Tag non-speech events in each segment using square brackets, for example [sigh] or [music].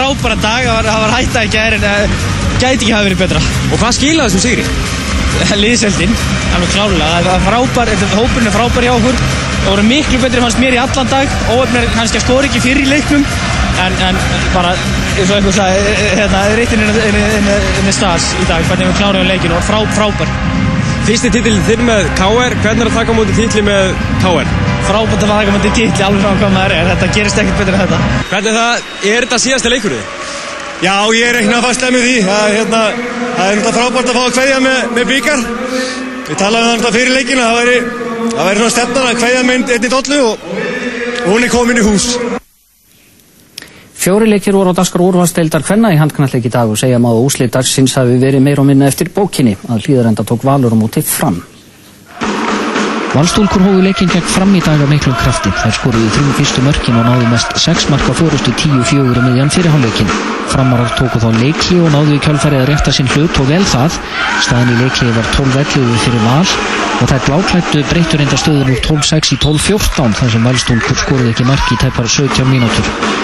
frábæra dag, það var, það var hætta að er en uh, gæti ekki hafa verið betra. Og hvað skilaði þessum sigri? [laughs] Liðseldin, alveg klárulega. Það var frábær, hópurinn er frábær hjá okkur. Það voru miklu betri fannst mér í allan dag. Óöfnir kannski að skóra ekki fyrir í leiknum. En, en bara, eins og einhvern sagði, hérna, reytin inn í stas í dag, hvernig við kláruðum leikinu og frá, frábær. Fyrsti títillin þinn með KR, hvernig er að taka mútið títli með KR? Frábært að taka mútið títli, alveg frá hvað maður er, þetta gerist ekkert betur en þetta. Hvernig það, er þetta síðasta leikurðið? Já, ég er ekki náttúrulega með því. Það er, hérna, það er náttúrulega frábært að fá að kveðja með, með byggar. Við talaðum það náttúrulega fyrir leikinu, það væri, það væri svona stefnan að kveðja með einni dollu og, og hún er komin í hús. Fjóri leikir voru á daskar úrvarsdeildar hvenna í handknalleg í dag og segja maður úslið dagsins hafi verið meir og minna eftir bókinni að hlýðarenda tók valur og mótið fram. Valstúlkur hófu leikinn gegn fram í dag af miklum krafti. Þær skoruði þrjú fyrstu mörkin og náðu mest 6 marka fórustu 10-4 um miðjan fyrirháleikin. Framarar tóku þá leikli og náðu í kjálfærið að rétta sinn hlut og vel það. Staðin í leikli var 12-11 fyrir val og þær bláklættu breytur enda stöður úr 12-6 í 12-14 þar sem Valstúlkur skoruði ekki marki í tæpar 17 mínútur.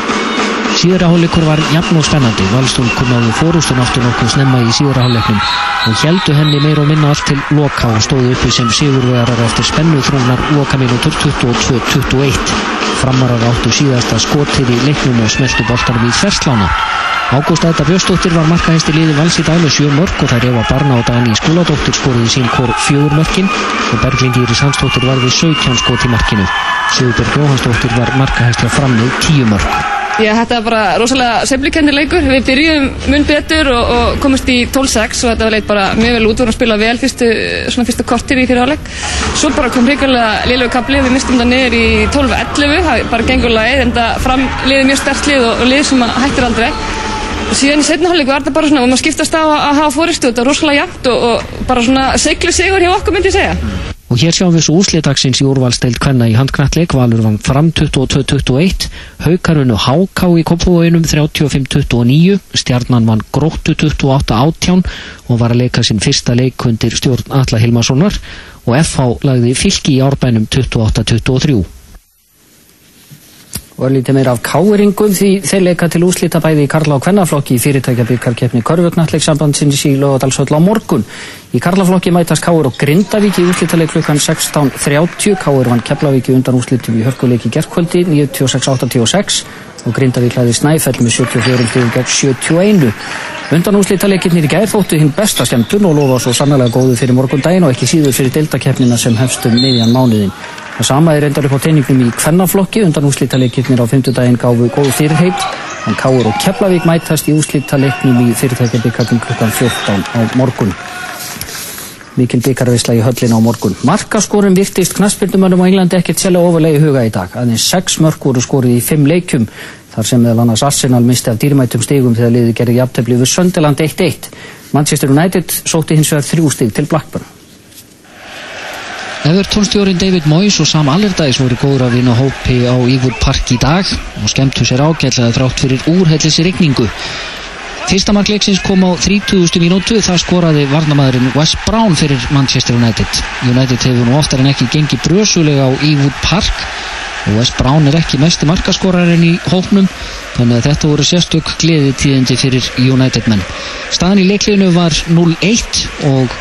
Síðara hálfleikur var jafn og spennandi. Valstúlkur náðu fórústun aftur nokkuð snemma í síðara hálfleiknum og heldu henni meir og minna allt til loka og stóðu uppi sem sigurvegarar eftir spennu þrúnar lokamínútur 22-21. Framarar áttu síðasta skotið í leiknum og smeltu boltanum í ferslána. Ágústa Edda Björnsdóttir var markahæsti liði vals í með sjö mörg og þær Eva Barna og Dani Skúladóttir skoruði sín kór fjögur mörkin og Berglind Íris Hansdóttir varði 17 skot í markinu. Sigurberg Jóhansdóttir var markahæsti á framnið 10 mörg. Já, þetta var bara rosalega semplikenni leikur. Við byrjum mun betur og, og komumst í 12-6 og þetta var leitt bara mjög vel út. Við vorum að spila vel fyrstu, fyrstu kortir í fyrirháleik. Svo bara kom hrigalega liðlegu kapli. Við mistum það niður í 12-11. Það bara gengur lagið en það framliði mjög sterkt lið og, og lið sem hættir aldrei. Og síðan í setnaháleiku var þetta bara svona, og maður skiptast á að hafa fóristu. Þetta var rosalega jæmt og, og bara svona seglu sigur hjá okkur myndi ég segja. Og hér sjáum við svo úslitagsins í úrvalsteild kvenna í handknalleg, Valur vann fram 22-21, Haukarunu Háká í kopfúinum 35-29, Stjarnan vann Gróttu 28-18 og var að leika sinn fyrsta leik undir stjórn Alla Hilmarssonar. Og FH lagði fylki í árbænum 28-23. Og lítið meira af káeringum því þeir leika til úslita bæði í Karla og Kvennaflokki í fyrirtækjabíkarkeppni Körfugnallegsambandsins í Lóðadalsvöll á morgun. Í Karlaflokki mætast Káur og Grindavík í úslitaleg klukkan 16.30. Káur vann Keflavík undan úslitum í hörkuleiki gerðkvöldi 96-86 og Grindavík hlæði Snæfell með 74 gegn 71. Undan úslitaleikirnir í gæð þóttu hinn besta skemmtun og lofa svo sannlega góðu fyrir morgundaginn og ekki síður fyrir deltakeppnina sem hefstum miðjan mánuðin. Það sama er endar upp á teiningnum í kvennaflokki undan úslítaleikirnir á fymtudaginn gáfu góðu fyrirheit en Káur og Keflavík mætast í úslítaleiknum í fyrirtækjabikkarnum klukkan 14 á morgun. Mikil byggarveisla í höllin á morgun. Markaskorum virtist knaspildumönnum á Englandi ekkert sérlega ofalegi huga í dag. Aðeins 6 mörg voru skorið í 5 leikum þar sem meðal annars Arsenal misti af dýrmætum stigum þegar liði gerði jafntefni við Söndeland 1-1. Manchester United sótti hins vegar þrjú stig til Blackburn. Evertónstjórin David Moyes og Sam Allardyce voru góður að vinna hópi á Ígur Park í dag og skemmtu sér ágætlega þrátt fyrir úrhellis rigningu. Fyrsta markleiksins kom á 30. mínútu, það skoraði varnamæðurinn Wes Brown fyrir Manchester United. United hefur nú oftar en ekki gengið brösulega á Ígur Park og Wes Brown er ekki mesti markaskorarinn í hóknum þannig að þetta voru sérstök gleði tíðindi fyrir United menn. Staðan í leikliðinu var 0-1 og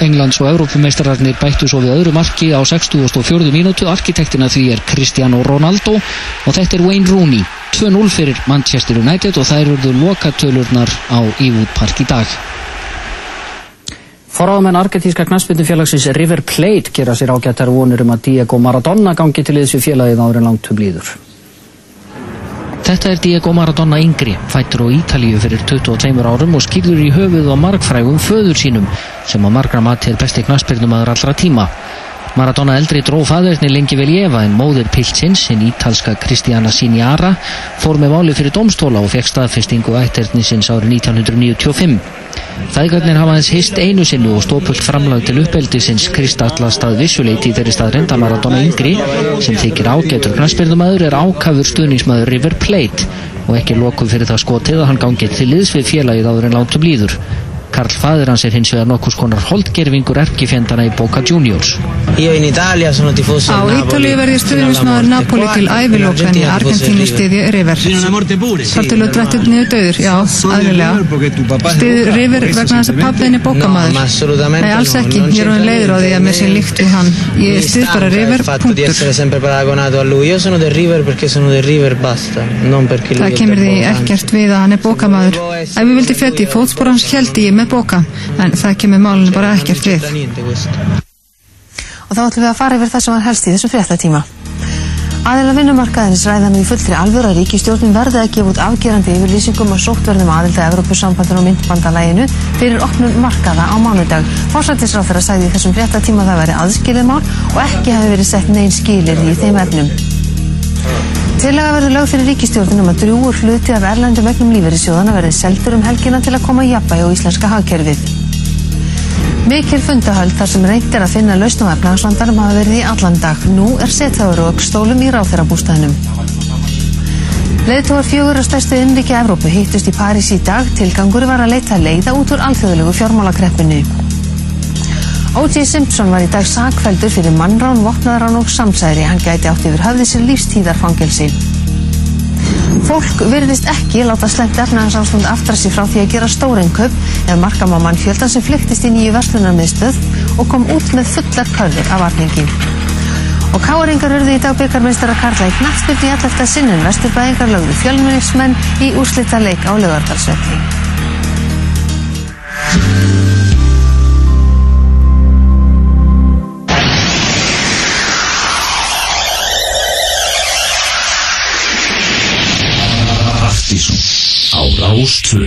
Englands og Evrópumeistararnir bættu svo við öðru marki á 64. mínútu arkitektina því er Cristiano Ronaldo og þetta er Wayne Rooney 2-0 fyrir Manchester United og þær eruðu lokatölurnar á Ewood Park í dag Forráðamenn argentíska knastbyndufélagsins River Plate gera sér ágættar vonur um að Diego Maradona gangi til þessu félagið áður en langt um líður Þetta er Diego Maradona yngri, fættur á Ítalíu fyrir 22 árum og skýrður í höfuð á margfrægum föður sínum sem á margra mati er besti knastbyrnum aður allra tíma. Maradona eldri dró fæðurni lengi vel efa en móðir Pilsins, hinn ítalska Cristiana Siniara, fór með máli fyrir domstóla og fekk staðfestingu ætternisins árið 1995. Þæðgarnir hafa hans hist einu sinnu og stópult framlag til uppeldisins kristallast að vissuleiti þeirri stað reynda Maradona yngri sem þykir ágætur knastbyrnumæður er ákafur stuðningsmæður River Plate og ekki lokuð fyrir það skotið að hann gangið til liðs við félagið áður en látum líður. Karl fadir hans er hins vegar nokkurs konar holdgerfingur erkifjendana í Boca Juniors. Á Ítalíu verði morte. Napoli til ævilók en í Argentínu River. stiði River. Þar til að drættið niður döður, já, aðlilega. Stiður River vegna þess að pappin er No, ma bókamaður. assolutamente Nei, alls ekki, ég er hann c'entra leiður á því að mér sé líkt við hann. Ég stið bara River, punktur. Það kemur því ekkert við að hann er bókamaður. Ef ég vildi fjötti í fótspor hans held ég með bóka, en það kemur málinu bara ekkert við. Og þá ætlum við að fara yfir það sem var helst í þessum fréttatíma. Aðeila vinnumarkaðins ræða nú í fullri alvöru að ríkistjórnin verði að gefa út afgerandi yfirlýsingum og sóttverðum aðilda Evrópusambandin og myndbandalæginu fyrir opnum markaða á mánudag. Forsættisráþara sagði í þessum fréttatíma að það væri aðskilið mál og ekki hafi verið sett neinn skilir í þeim efnum. Tillaga verður lög fyrir ríkistjórnin um að drjúur hluti af erlendum egnum lífeyrissjóðana verði seldur um helgina til að koma jafnvægi á íslenska hagkerfið. Mikil fundahöld þar sem reynt er að finna lausn á efnahagsvandanum hafa verið í allan dag. Nú er setþáður og stólum í ráþeirabústæðinum. Leðtóar fjögur að stærstu innriki Evrópu hittust í París í dag. Tilgangur var að leita leiða út úr alþjóðlegu fjármálakreppunni. O.J. Simpson var í dag sakveldur fyrir mannrán, vopnaðarán og samsæri. Hann gæti átt yfir höfði sér lífstíðarfangelsi. Fólk virðist ekki láta slemt efnahagsástand aftra sig frá því að gera stóreinkaup ef markam á mannfjöldan sem flyktist í nýju verslunarmiðstöð og kom út með fullar körfur af varningi. Og káringar urðu í dag byggarmeistara Karla í knattspyrnu í allefta sinn en vesturbæðingar lögðu fjölmunningsmenn í úrslita leik á lögardalsvelli. Á Rástvö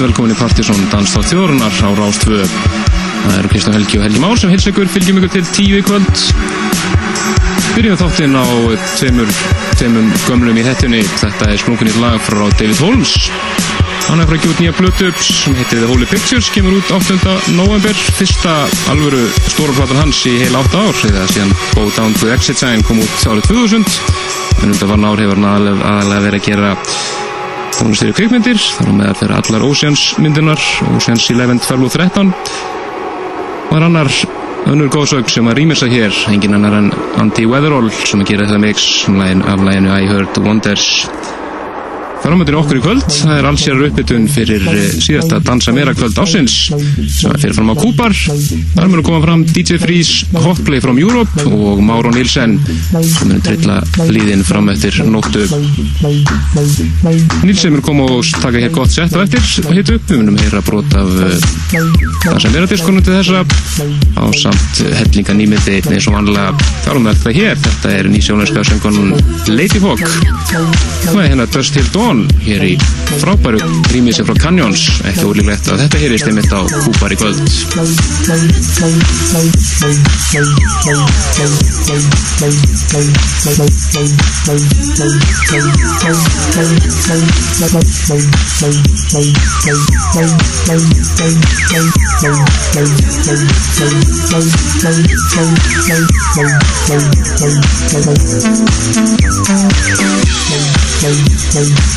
velkomin í Partíson Danstáð þjóðrunar á Rástvö Það eru Kristján Helgi og Helgi Már sem hils ykkur fylgjum ykkur til tíu í kvöld. Byrjum þáttinn á tveimur, tveimum gömlum í hettunni Þetta er sprungunir lag frá David Holmes. Hann er frá að gefa út nýja blötu sem heitir The Holy Pictures kemur út 8. november fyrsta alvöru stóra platan hans í heil 8 ár eða síðan Go Down to Exit Sign kom út árið 2000 en undan var ár hefur hann aðalega verið að gera tónlistir í kvikmyndir á meðal þeirra allar Oceans myndirnar Oceans 11, 12 og 13 og er annar önnur góðsög sem að rýmisa hér engin annar en Andy Weatherall sem að gera þetta mix af læginu I Heard Wonders Framöndin okkur í kvöld, það er allsjærar uppbytun fyrir eh, síðasta Dansa Mera kvöld ásins sem er fyrir fram á Kúpar. Mér að koma fram DJ Freeze, Hotplay from Europe og Máro Nilsen sem að trilla líðin fram eftir nóttu. Nilsen að koma og taka hér gott sett á eftir og hitt upp. Við munum heyra brot af uh, Dansa Mera diskonum til þessa á samt hellinga nýmiði eins og vanlega þárum við alltaf hér. Þetta er nýsjónarska söngunum Lady Hawk. Það er hérna Dust Till Dawn Dawn hér í frábæru rýmið sem frá Canyons. Ekki ólíklegt að þetta hér er stimitt á Kúpar í kvöld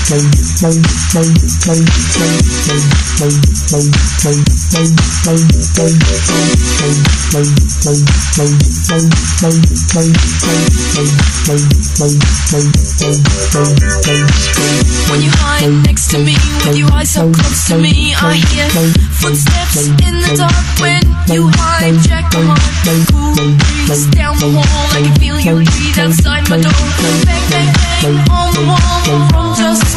When you find next to me with your eyes so close to me, I hear footsteps in the dark when you hijack my heart. Cool breeze down the hall, I can feel you breathe outside my door. Bang, bang, bang on the wall from just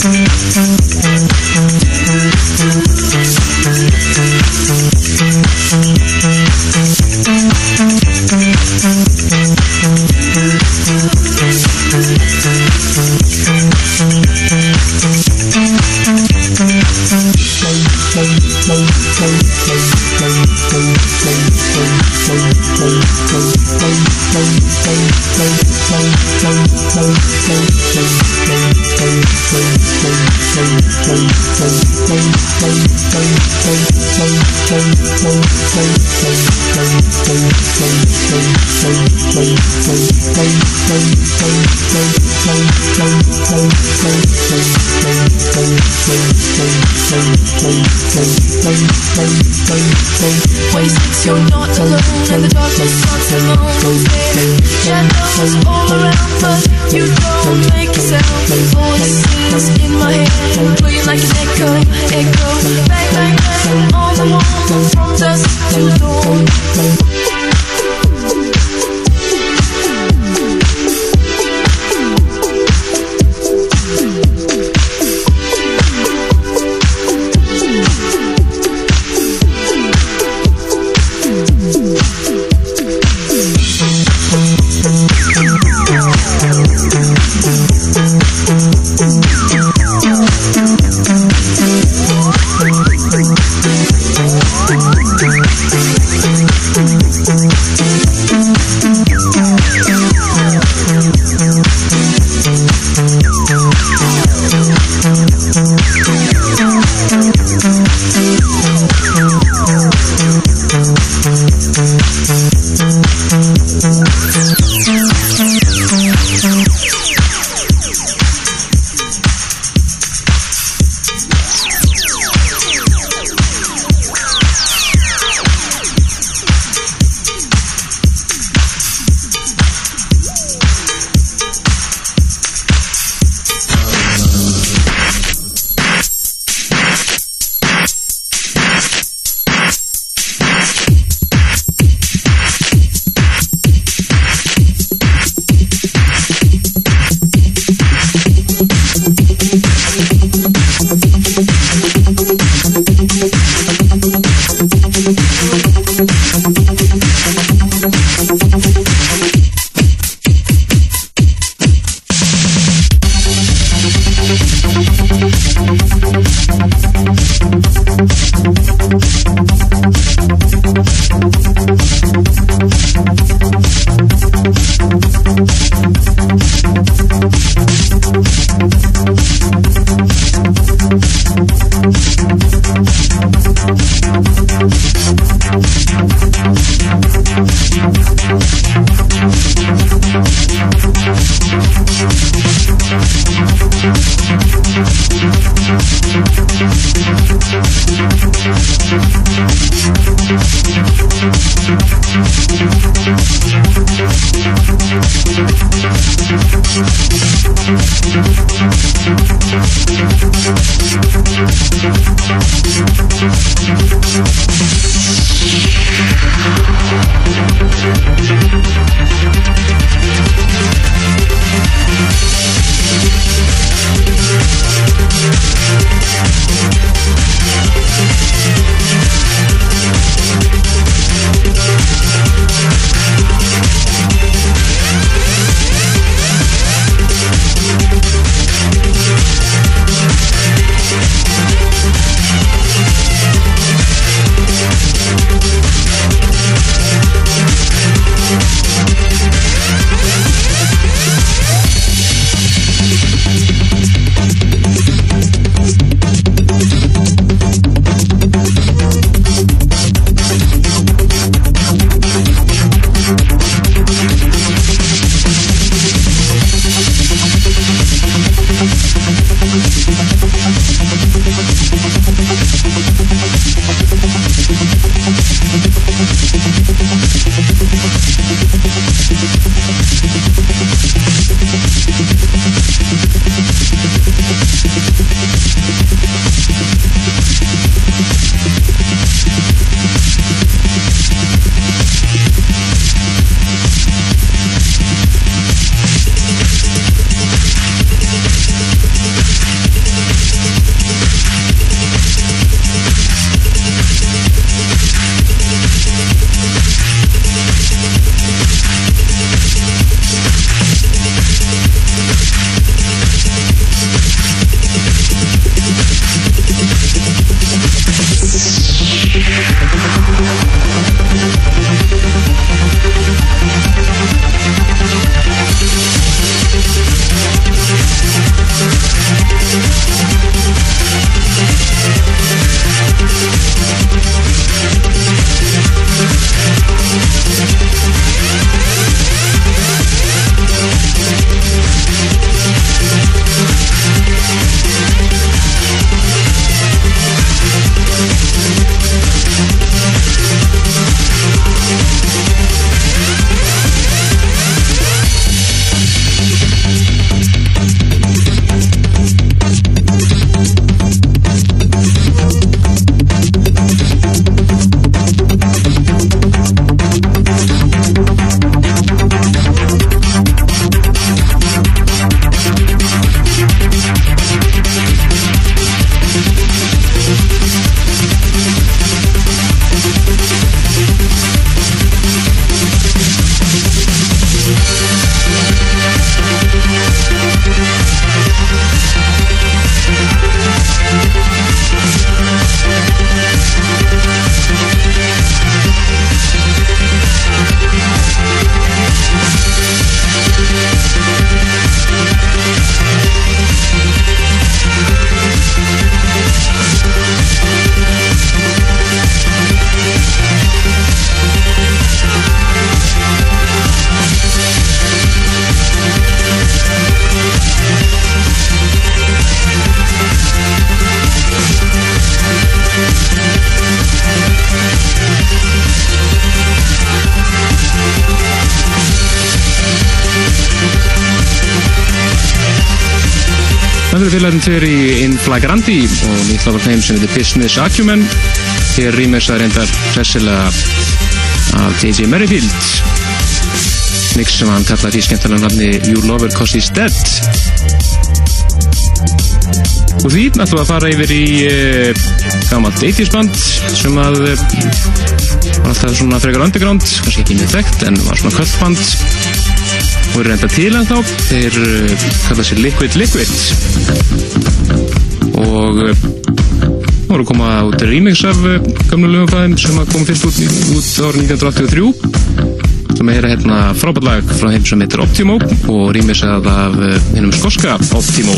to dawn. Wasted, you're not alone And the darkness starts to moan Shadows all around But you. don't make a sound Voices in my head Playing like an echo, echo Bang, bang, bang On the wall From dusk to dawn Tveir í In Flagrandi og nýtt lag af þeim sem heitir Business Acumen. Hér rýmest það reyndar hressilega af J.J. Merrifield. Mix sem hann kallaði því skemmtilega nafni You Lover Cause He's Dead. Og því ætlum við að fara yfir í uh, gammalt 80s band sem að uh, var alltaf svona frekar underground, kannski ekki mjög þekkt en var svona kvöldband og eru reynda til en þá þeir uh, kalla sér Liquid Liquid og voru að koma út remix af uh, gamlu lögum sem að koma fyrst út, út árið 1983 sem er hérna frábært lag frá þeim sem heitir Optimo og remixað af hennum skoska Optimo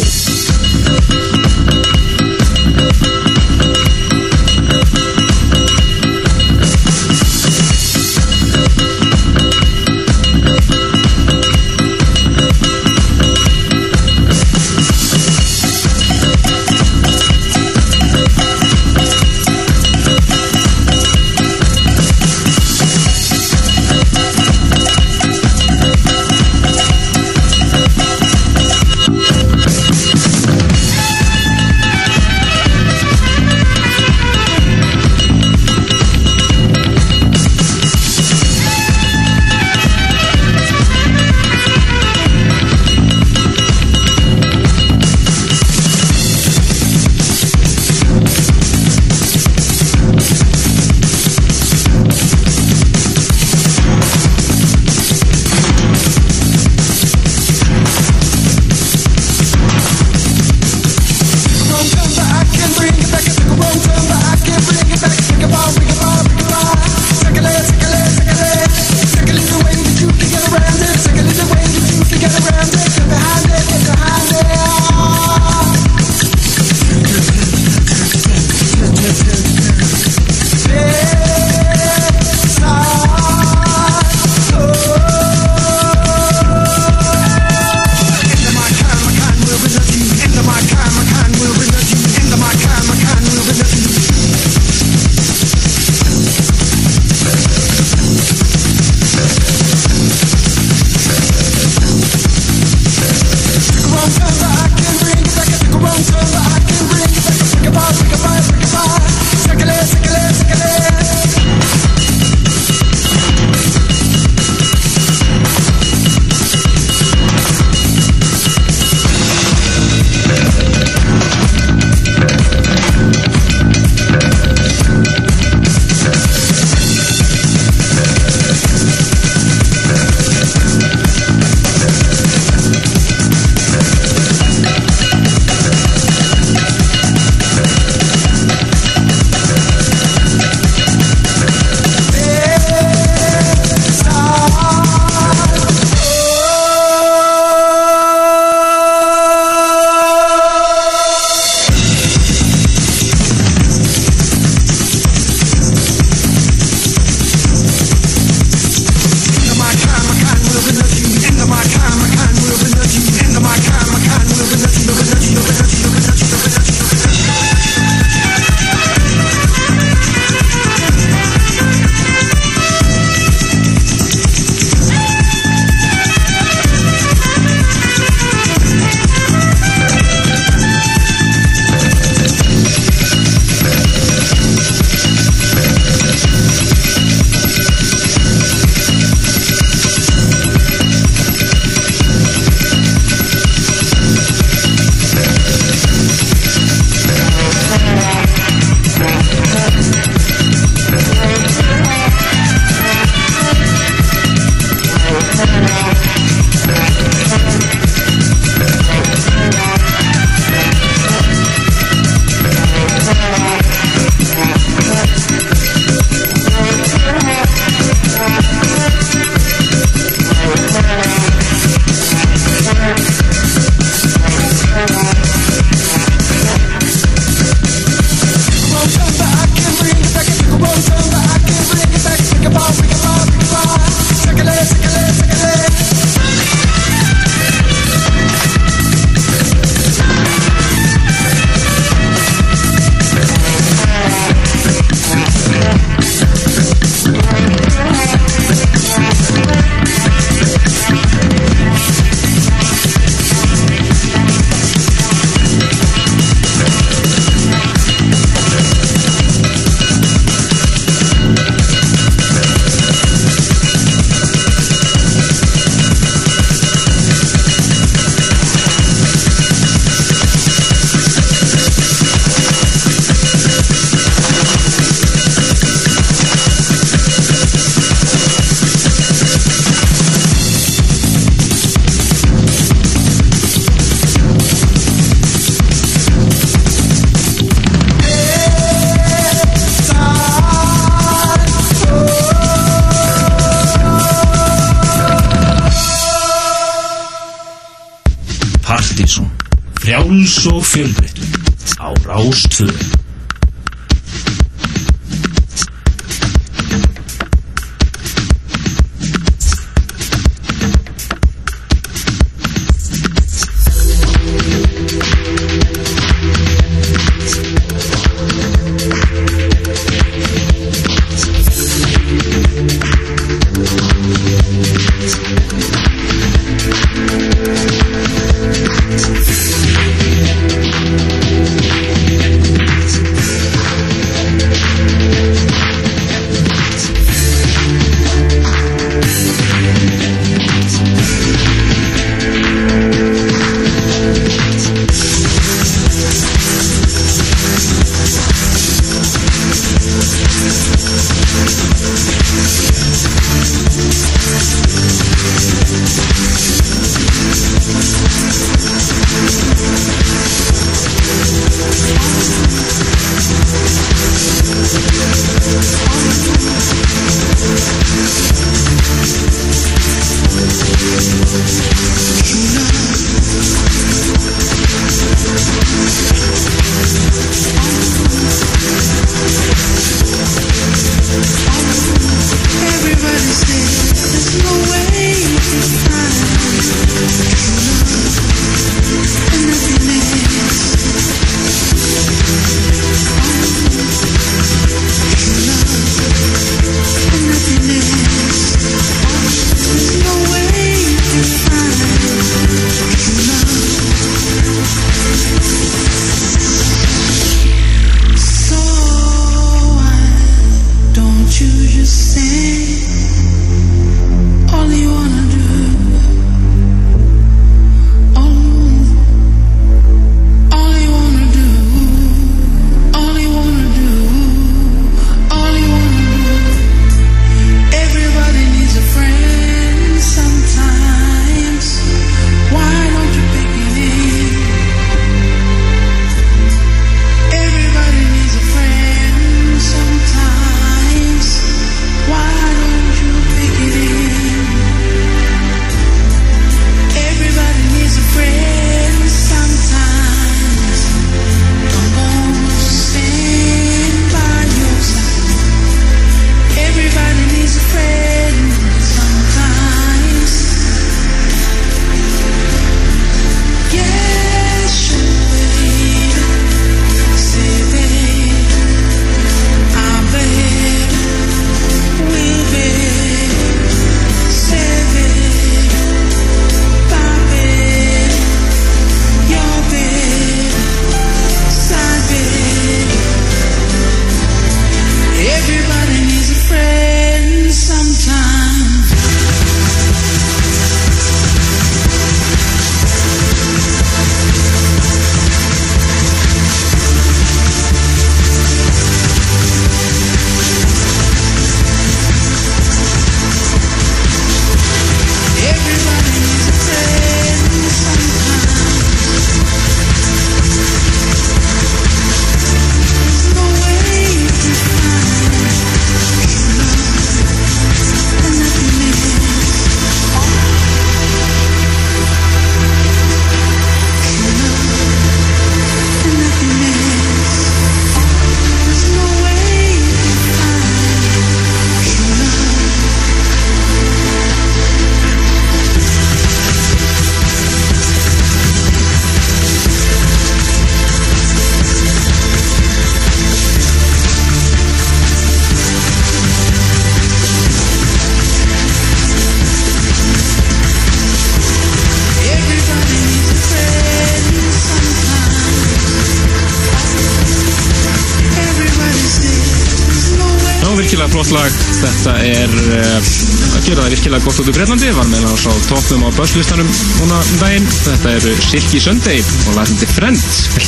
gott út úr Breitlandi. Var annars á toppum á börslistanum núna um daginn. Þetta eru Silky Sunday og til Friend.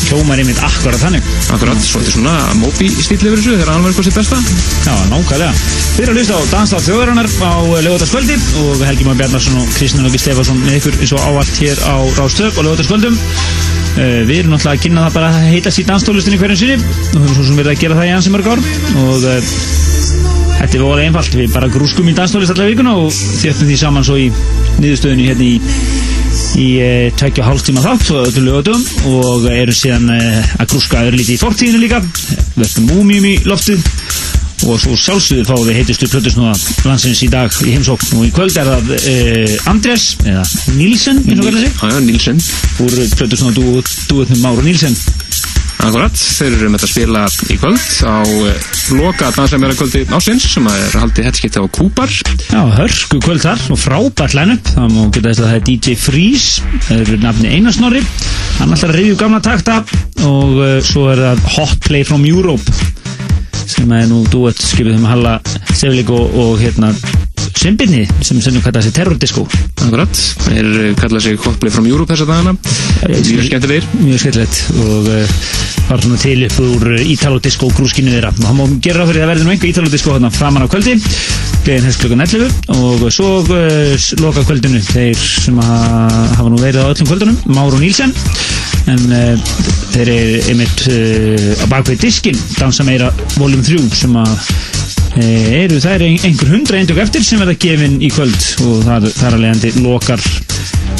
Hljómar einmitt akkurat þannig. Akkurat, svolítið svona Moby stíl yfir þessu þegar hann var eitthvað sitt besta. Já, nákvæmlega. Við erum að hlusta á Danstátt þjóðarinnar á lögutaskvöldi og Helgi Már Bjarnarsson og Kristján Lóki Stefansson með ykkur eins og áallt hér á Rástög og lögutaskvöldum. Uh, við erum náttúrulega að kynna það bara að heita sér danstólustinni hverjum sinni og höfum svo sem verið að gera það í ansi mörg ár og uh, þetta er volið einfalt. Við bara grúskum í danstólist allar vikuna og þjöppum því saman svo í niðurstöðunni hérna í í uh, tækja hálftíma þátt og öllu lögatum og eru síðan uh, að grúska örlítið í fortíðinu líka. Verðum múmjum í loftið. Og svo sjálfsögðu fáum við heitustu plötusnúða landsins í dag í heimsókn. Og í kvöld er það uh, Andrés eða Nílsen, eins og verður sig. Já, Nílsen úr plötusnúða dúetnum Máru Nílsen Akkurat, þeir eru með að spila í kvöld á loka dansleimera kvöldi ásins sem að er haldið hettskipt á Kúpar Já, hörku kvöld þar og frábært line-up. Það má geta þess að það er DJ Freeze það er nafni Einarsnorri hann ætlar að reyðju gamla takta og uh, svo er það Hot Play from Europe sem er nú duett skipið um Halla Seflik og, og hérna Simbinni sem sem kalla þessi terrordisco. Akkurat, þeir uh, kalla sig Hot Play from Europe þessa dagana. Mjög skemmtilegir. mjög skemmtilegt og uh, var svona til upp úr uh, Ítalodisco grúskinu þeirra. Og hann má gera ráð fyrir að verði nú einhver Ítalodisco hérna framan á kvöldi. Gleðin hefst klukkan 11 og svo uh, loka kvöldinu þeir sem hafa nú verið á öllum kvöldunum Máru Nílsen en uh, þeir eru einmitt uh, á bakvið diskin dansa meira voljum 3 sem að eru það er einhver hundra eindök eftir sem verða gefin í kvöld og það, er að leiðandi lokar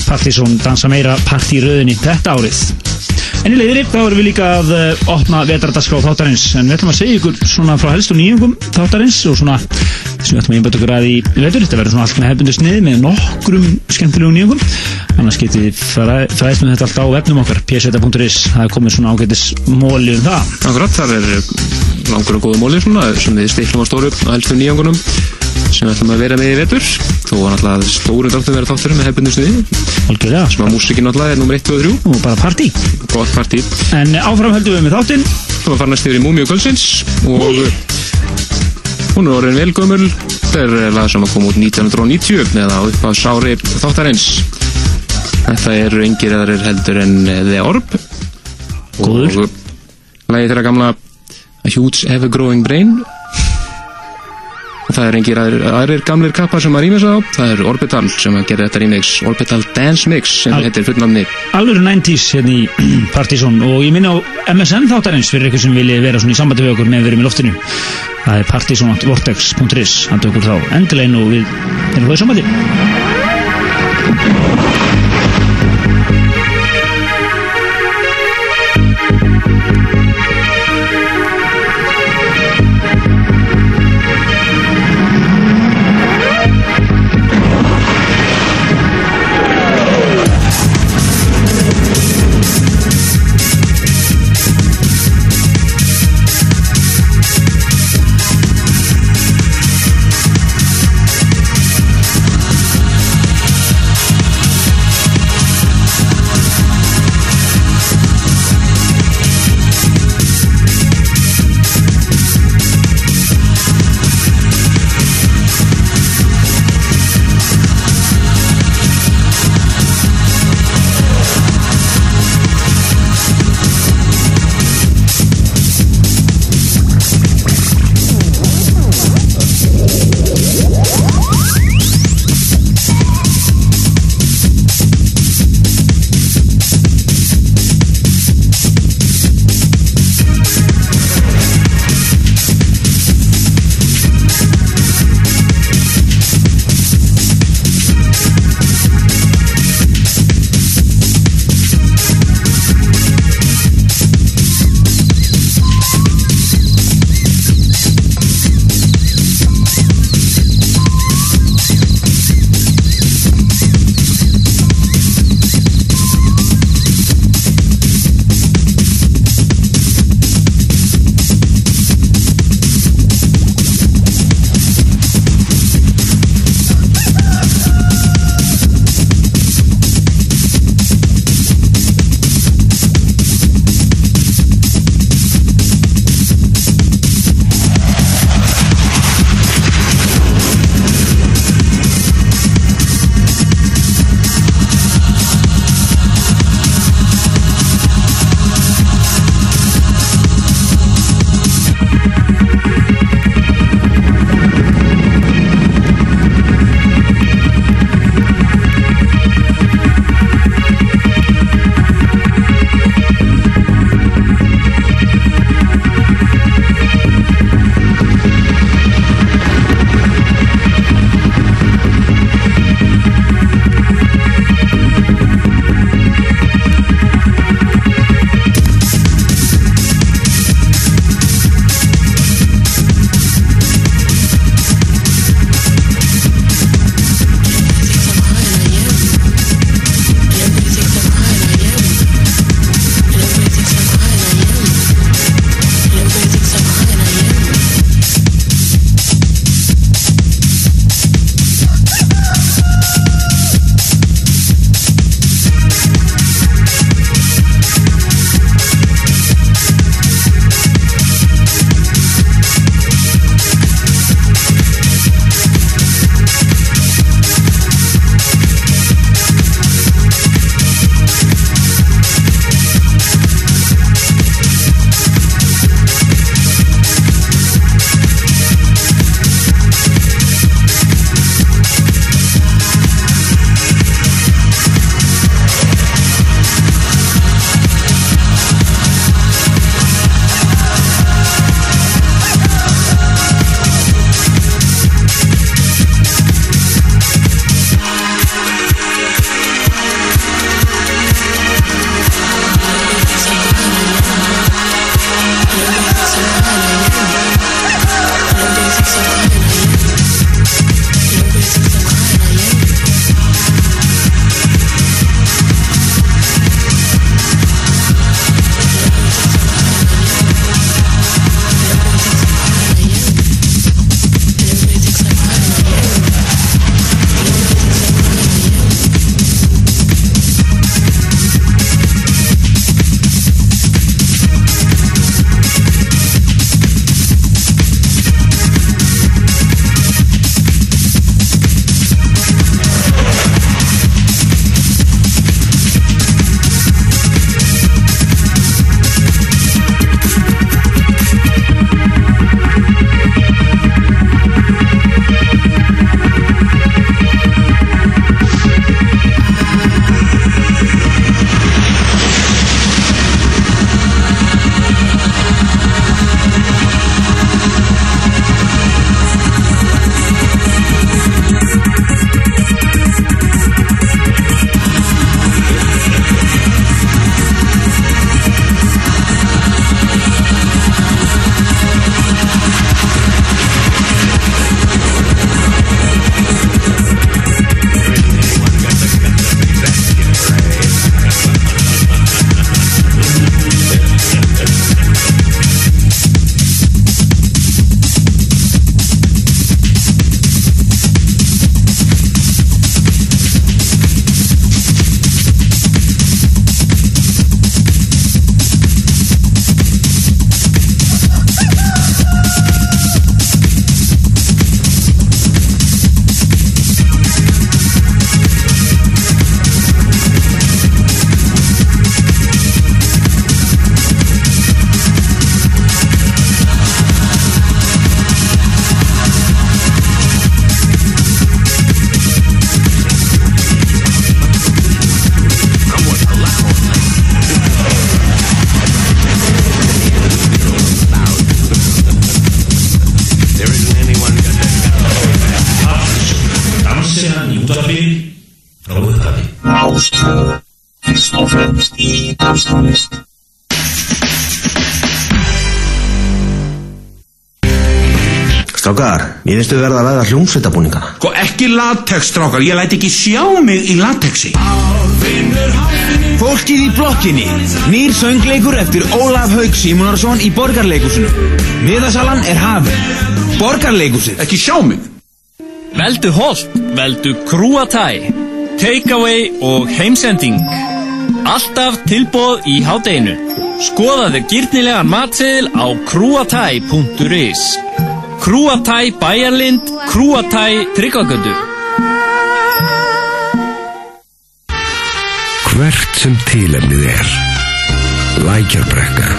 Partizón dansa meira partíröðinni þetta árið. En í leiðinni þá erum við líka að uh, opna vetrardaská þáttarins. En við ætlum að segja ykkur svona frá helstu nýjungum þáttarins og svona þessum við ætlum að einbæta okkur að í vetur þetta verður svona allt með hefbundu snið með nokkrum skemmtilegum nýjungum. Annars getið þið fræ- fræðst með þetta allt á vefnum okkar pseta.is það er komið svona ágætis móli um það. Akkurat, þar er langur og góða móli svona, sem við stiklum á stóru á helstu nýjangunum sem við ætlum að vera með í vetur. Þó var náttúrulega stóru dáttum vera þátturum með hefbundu sniði Algjörlega. Sem að músikin náttúrulega er nummer 1 og 3 og bara partí. Gott partí. En áfram höldum við með þáttinn. Þú var farin að stýra í Múmi og Kvöldsins og hún er orðin velgömmul þetta er lag sem að koma út 1990 eða upp á sári þáttarins. Þetta eru engir eðarir heldur en The Orb. Góður. lagið þeirra gamla A Huge Ever Growing Brain það er engir aðrir, aðrir gamlir kappar sem að rýmis á. Það er Orbital sem að gera þetta remix. Orbital Dance Mix sem Al- heitir fullnamni alveg 90s hérna í [clears throat] Partizón. Og ég minna á MSN þáttarins fyrir ykkur sem vilja vera svona í sambandi við okkur með vera í loftinu. Það er partizonvortex.is hann tökur þá endilega inn og við erum í sambandi Við verða að veða hljómsveitabúningana. Sko ekki latex, strákar, ég læt ekki sjá mig í latexi. Fólkið í blokkinni. Nýr söngleikur eftir Ólaf Haug Símonarsson í Borgarleikusinu. Miðasalan er hafið. Borgarleikusið. Ekki sjá mig. Veldu holt, veldu krúatæ, takeaway og heimsending. Alltaf tilbóð í hádeginu. Skoðaðu gyrnilegan matseðil á krúatæ.is. Krúatæ Bæjarlind, Krúatæ Tryggvagöndu. Hvert sem tilefnið er. Lækjarbrekka.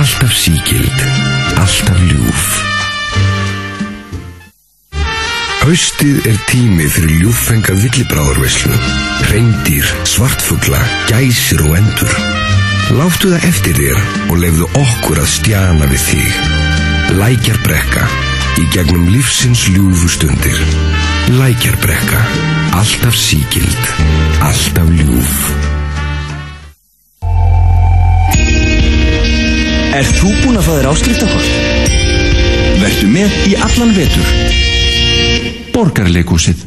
Alltaf síkild. Alltaf ljúf. Haustið er tími fyrir ljúffenga villibráðurvislu. Reyndýr, svartfugla, gæsir og endur. Láttu það eftir þér og lefðu okkur að stjana við þig. Lækjarbrekka. Í gegnum lífsins ljúfu stundir. Lækjarbrekka. Alltaf síkild. Alltaf ljúf. Er þú búinn að þér áskriftakort? Vertu með í allan vetur. Borgarleikúsið.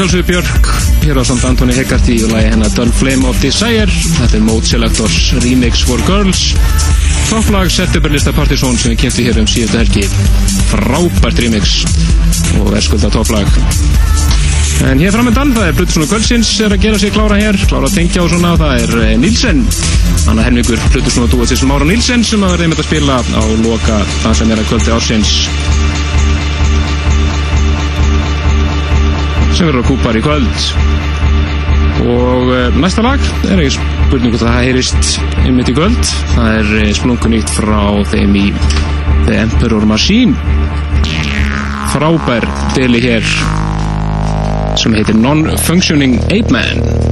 Sjálfsögur Björk hér á samt Antoni Hegarty og lagi hennar Dull Flame of Desire. Þetta er Mode Selectors Remix for Girls. Topplag Septemberlista Partizón sem við kynntum hér um síðustu helgi. Frábært remix og verskulda topplag en hér framöndan það er Plutusson og Kvöldsins er að gera sig klára hér klára að tengja og svona það er eh, Nílsen annar helmingur Plutusson og Dúatis Mára Nílsen sem að verða einmitt að spila á loka það sem er að kvöldi ársins sem verður á kúpar í kvöld. Og uh, næsta lag er ekki spurning hvort það heyrist einmitt í kvöld. Það er uh, splunkunýtt frá þeim í The Emperor Machine. Frábær deli hér sem heitir Non-Functioning Ape Man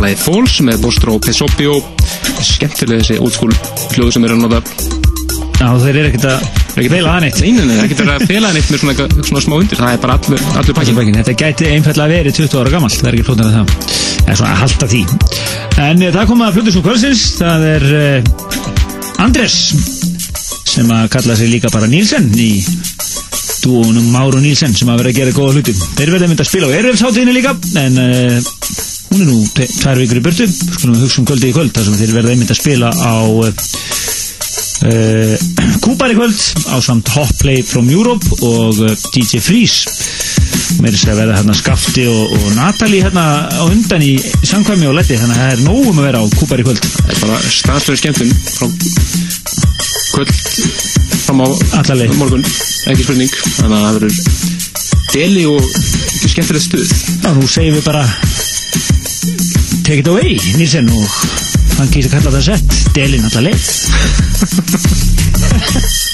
Læð Fóls með Bostro Pesopio skemmtilega þessi útskúl hljóðu sem er að nota Já, þeir eru ekkert að fela það neitt Nei, nei, nei, það er ekkert að [laughs] fela það neitt með svona, svona smá undir það er bara allur, allur pakkin. Þetta gæti einfallega verið 20 ára gamalt, það er ekki flóttan að það. Það er svona að halda því. En eh, það kom að flutur svo kvöldsins, það er uh, Andres sem að kalla sig líka bara Nílsen í dúunum Máru Nílsen sem að vera að gera góða hluti. Þeir verða mynd að spila á Erfsháttíðinni líka, en uh, hún er nú tvær vikur í burtu, skulum við hugsa um kvöldi í kvöld, þar sem þeir verða mynd að spila á uh, uh, Kúpar í kvöld á samt Hot Play from Europe og uh, DJ Freeze. Með þess að verða hérna Skafti og, og Natalie hérna á undan í samkvæmi og letti þannig að það er nógum að vera á Kúpar í kvöld. Það er bara staðstöðu skemmtun frá kvöld fram á Allaleg. morgun, ekki spurning þannig að það verður deli og ekki skemmtilegt stuð. Já, nú segjum við bara Take it away, Nilsen og hann kýrst að kalla það sett. Delin alltaf leið [laughs]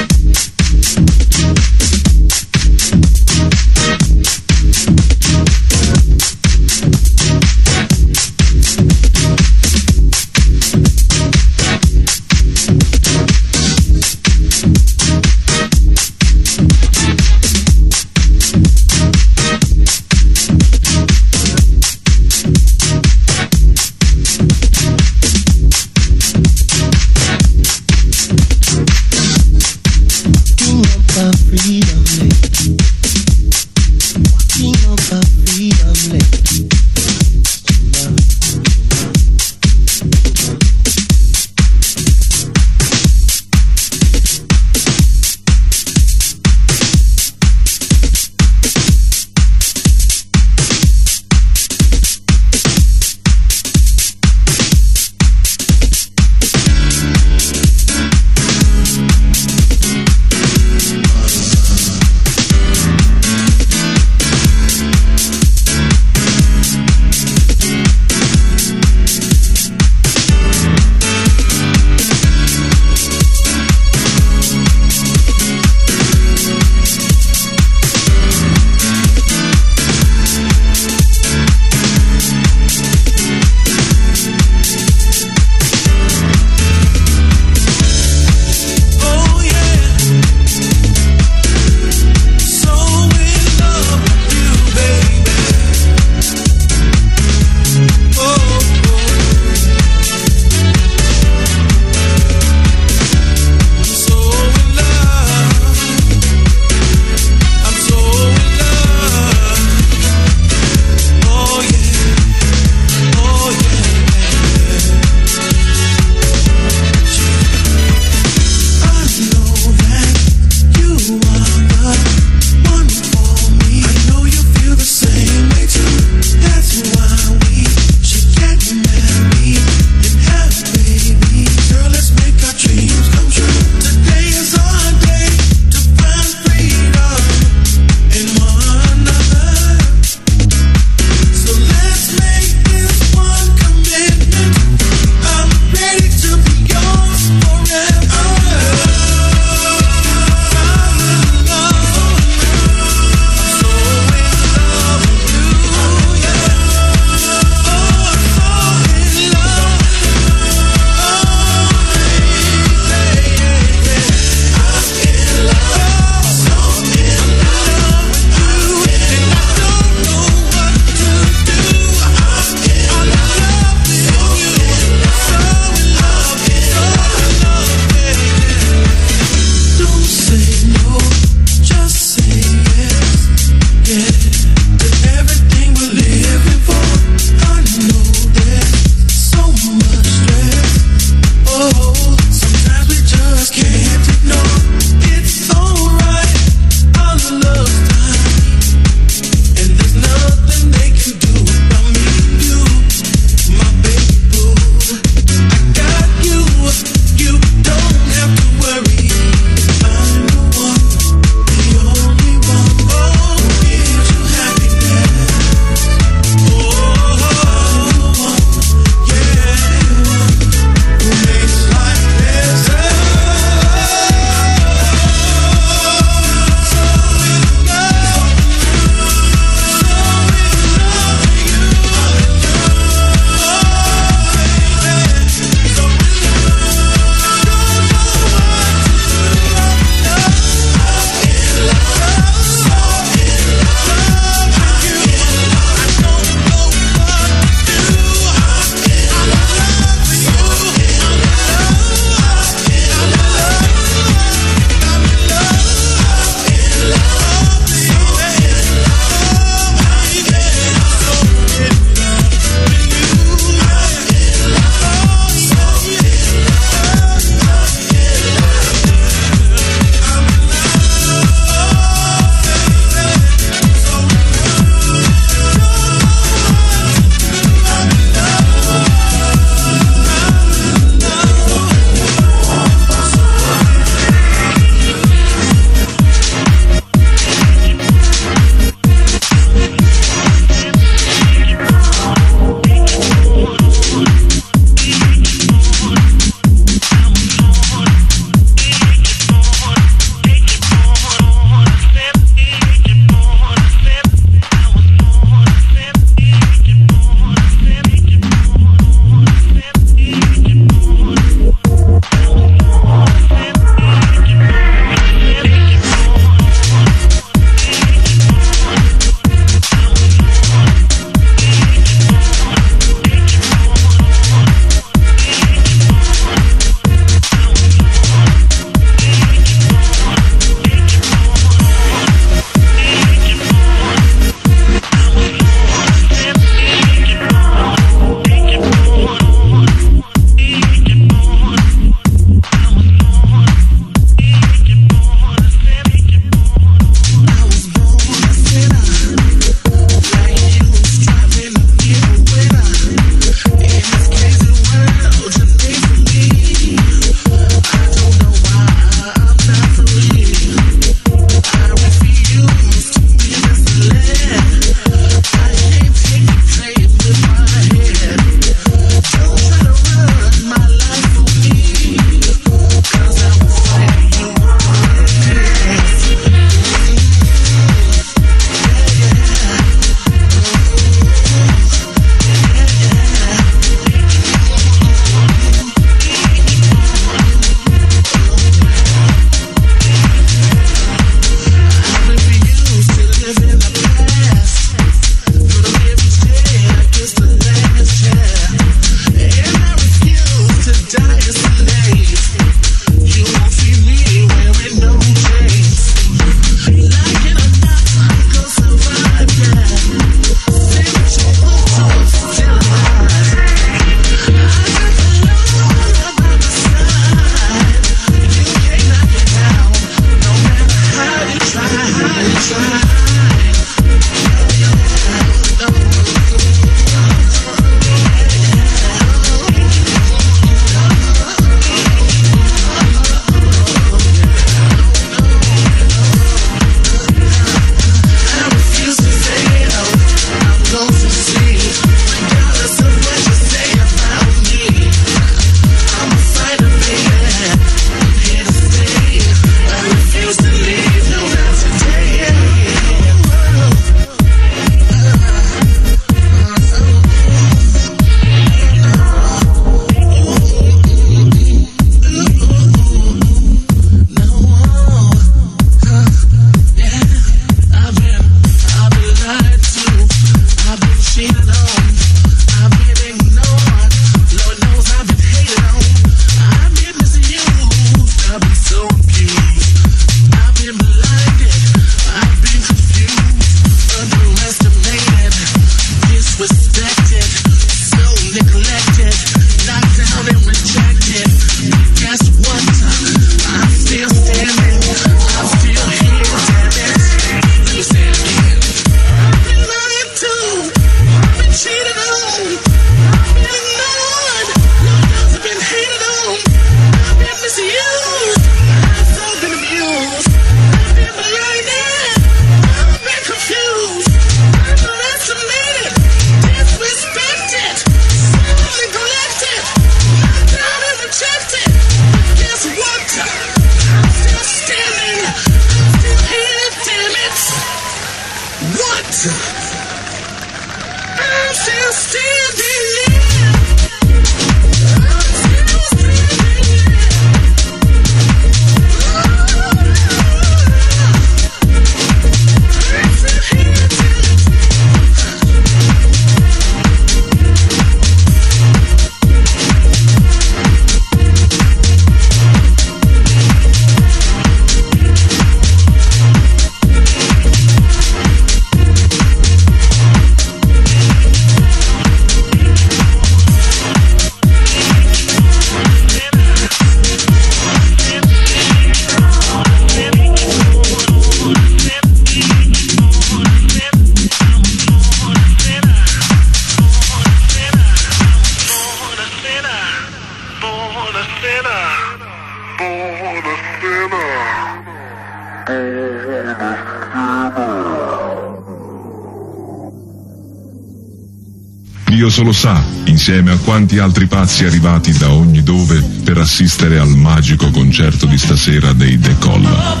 insieme a quanti altri pazzi arrivati da ogni dove per assistere al magico concerto di stasera dei Decolla.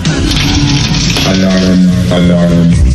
Allarm, allarm.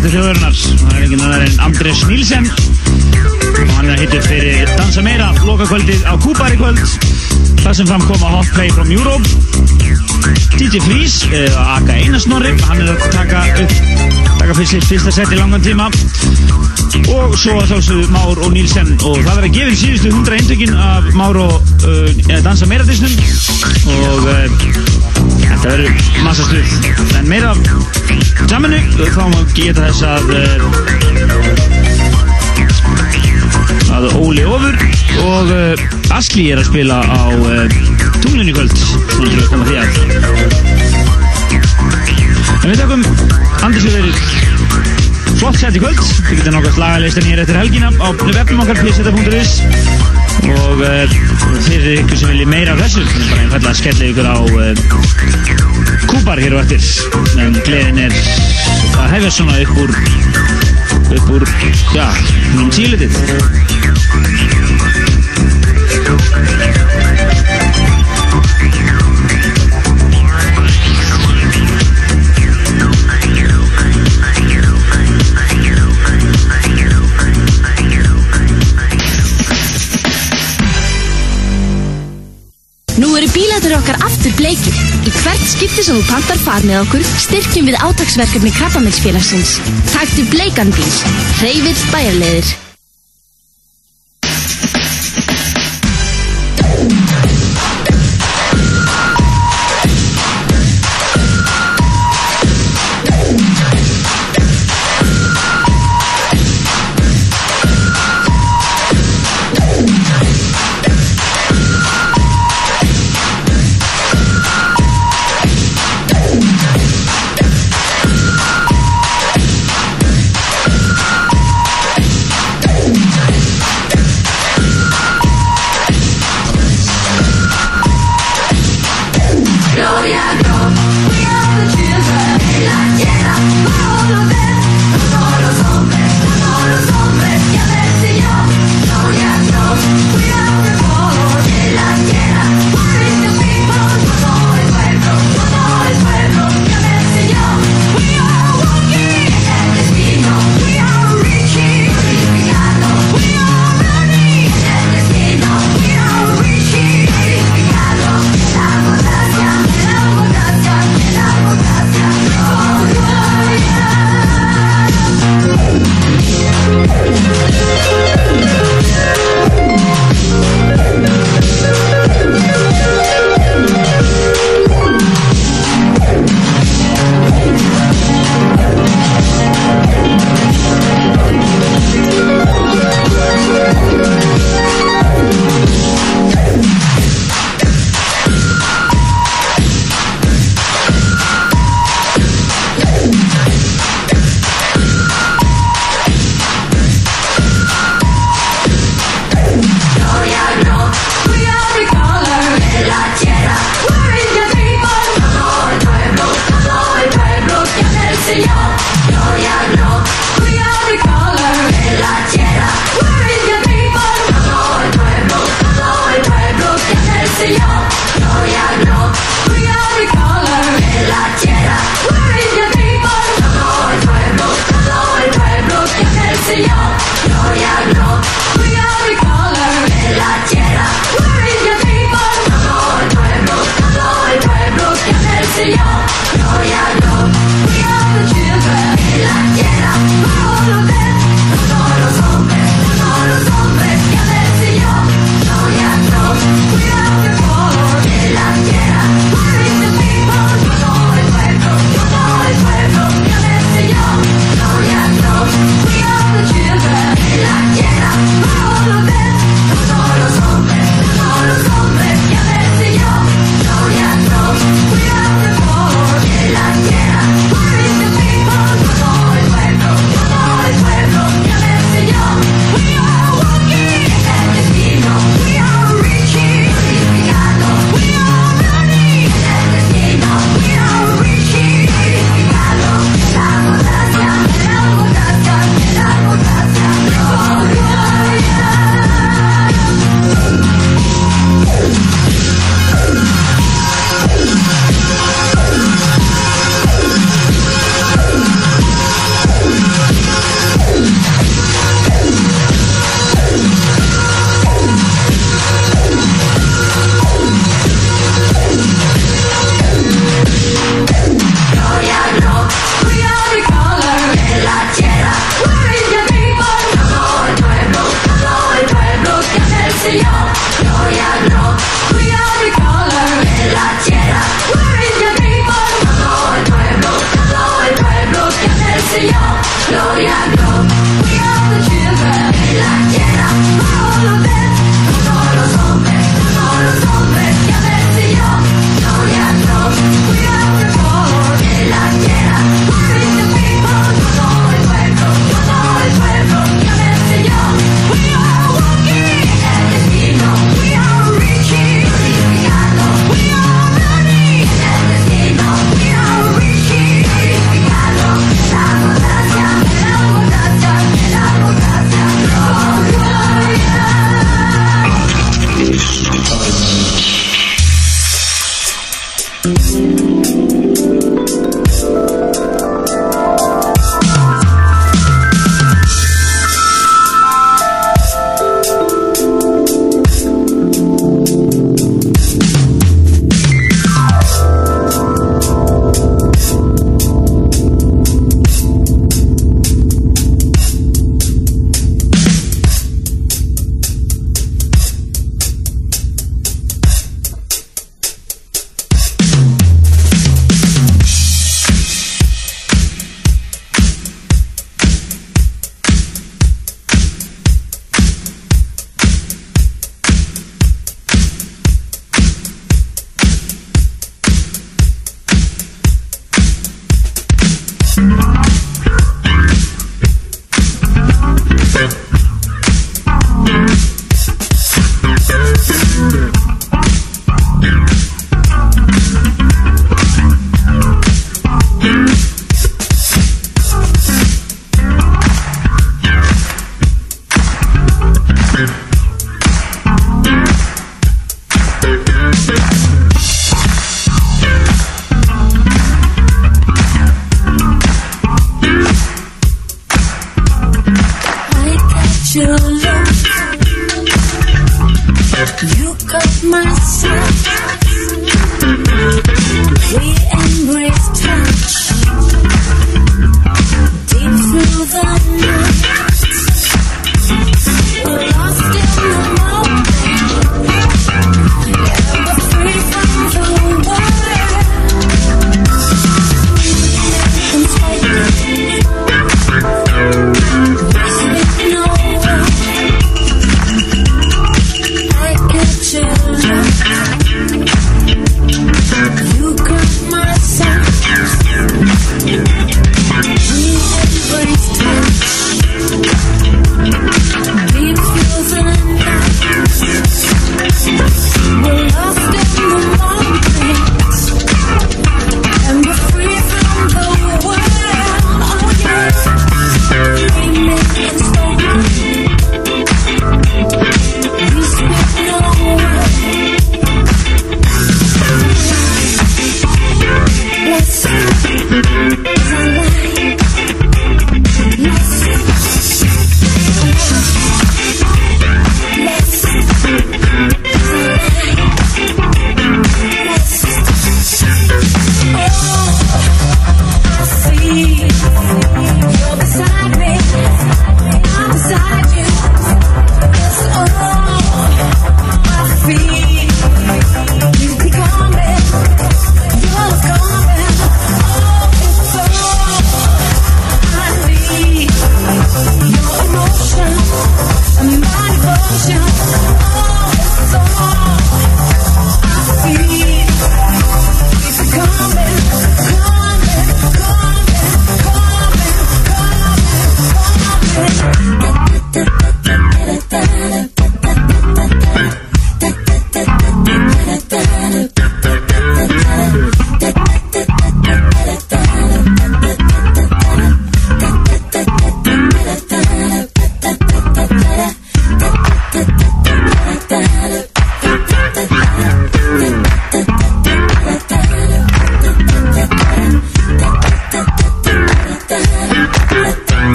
Dansætti þjóðurinnar Það er enginn annar en Andrés Nílsen hann er að hitta upp fyrir Dansa meira lokakvöldið á Kúpar í kvöld. Það sem fram koma Hot Play from Europe. DJ Frís, uh, Aka Einarsnorri hann er að taka upp taka fyrst, fyrsta set í langan tíma. Og svo að þálsögðu Már og Nílsen og það verður að gefa síðustu hundra eindökin af Már og uh, Dansa meira disnum. Og uh, þetta verður massa stuð en meira jamminu þá má geta þess að uh, að Óli Ofur og uh, Asli er að spila á tunglinu í kvöld. Til að koma því að. En við við verið flott sett í kvöld. Við getum nokkast lagalistan hér eftir helgina á webnum okkar pseta.is og uh, fyrir ykkur sem vilji meira af þessu þannig að skella ykkur á kúpar hér og eftir. En gleðin er að hefja svona upp úr upp úr, já, um tílitið skipti sem þú pantar far með okkur styrkjum við átagsverkefni Krabbameinsfélagsins. Taktu bleikan bíl. Hreyfill bæjarleiðir.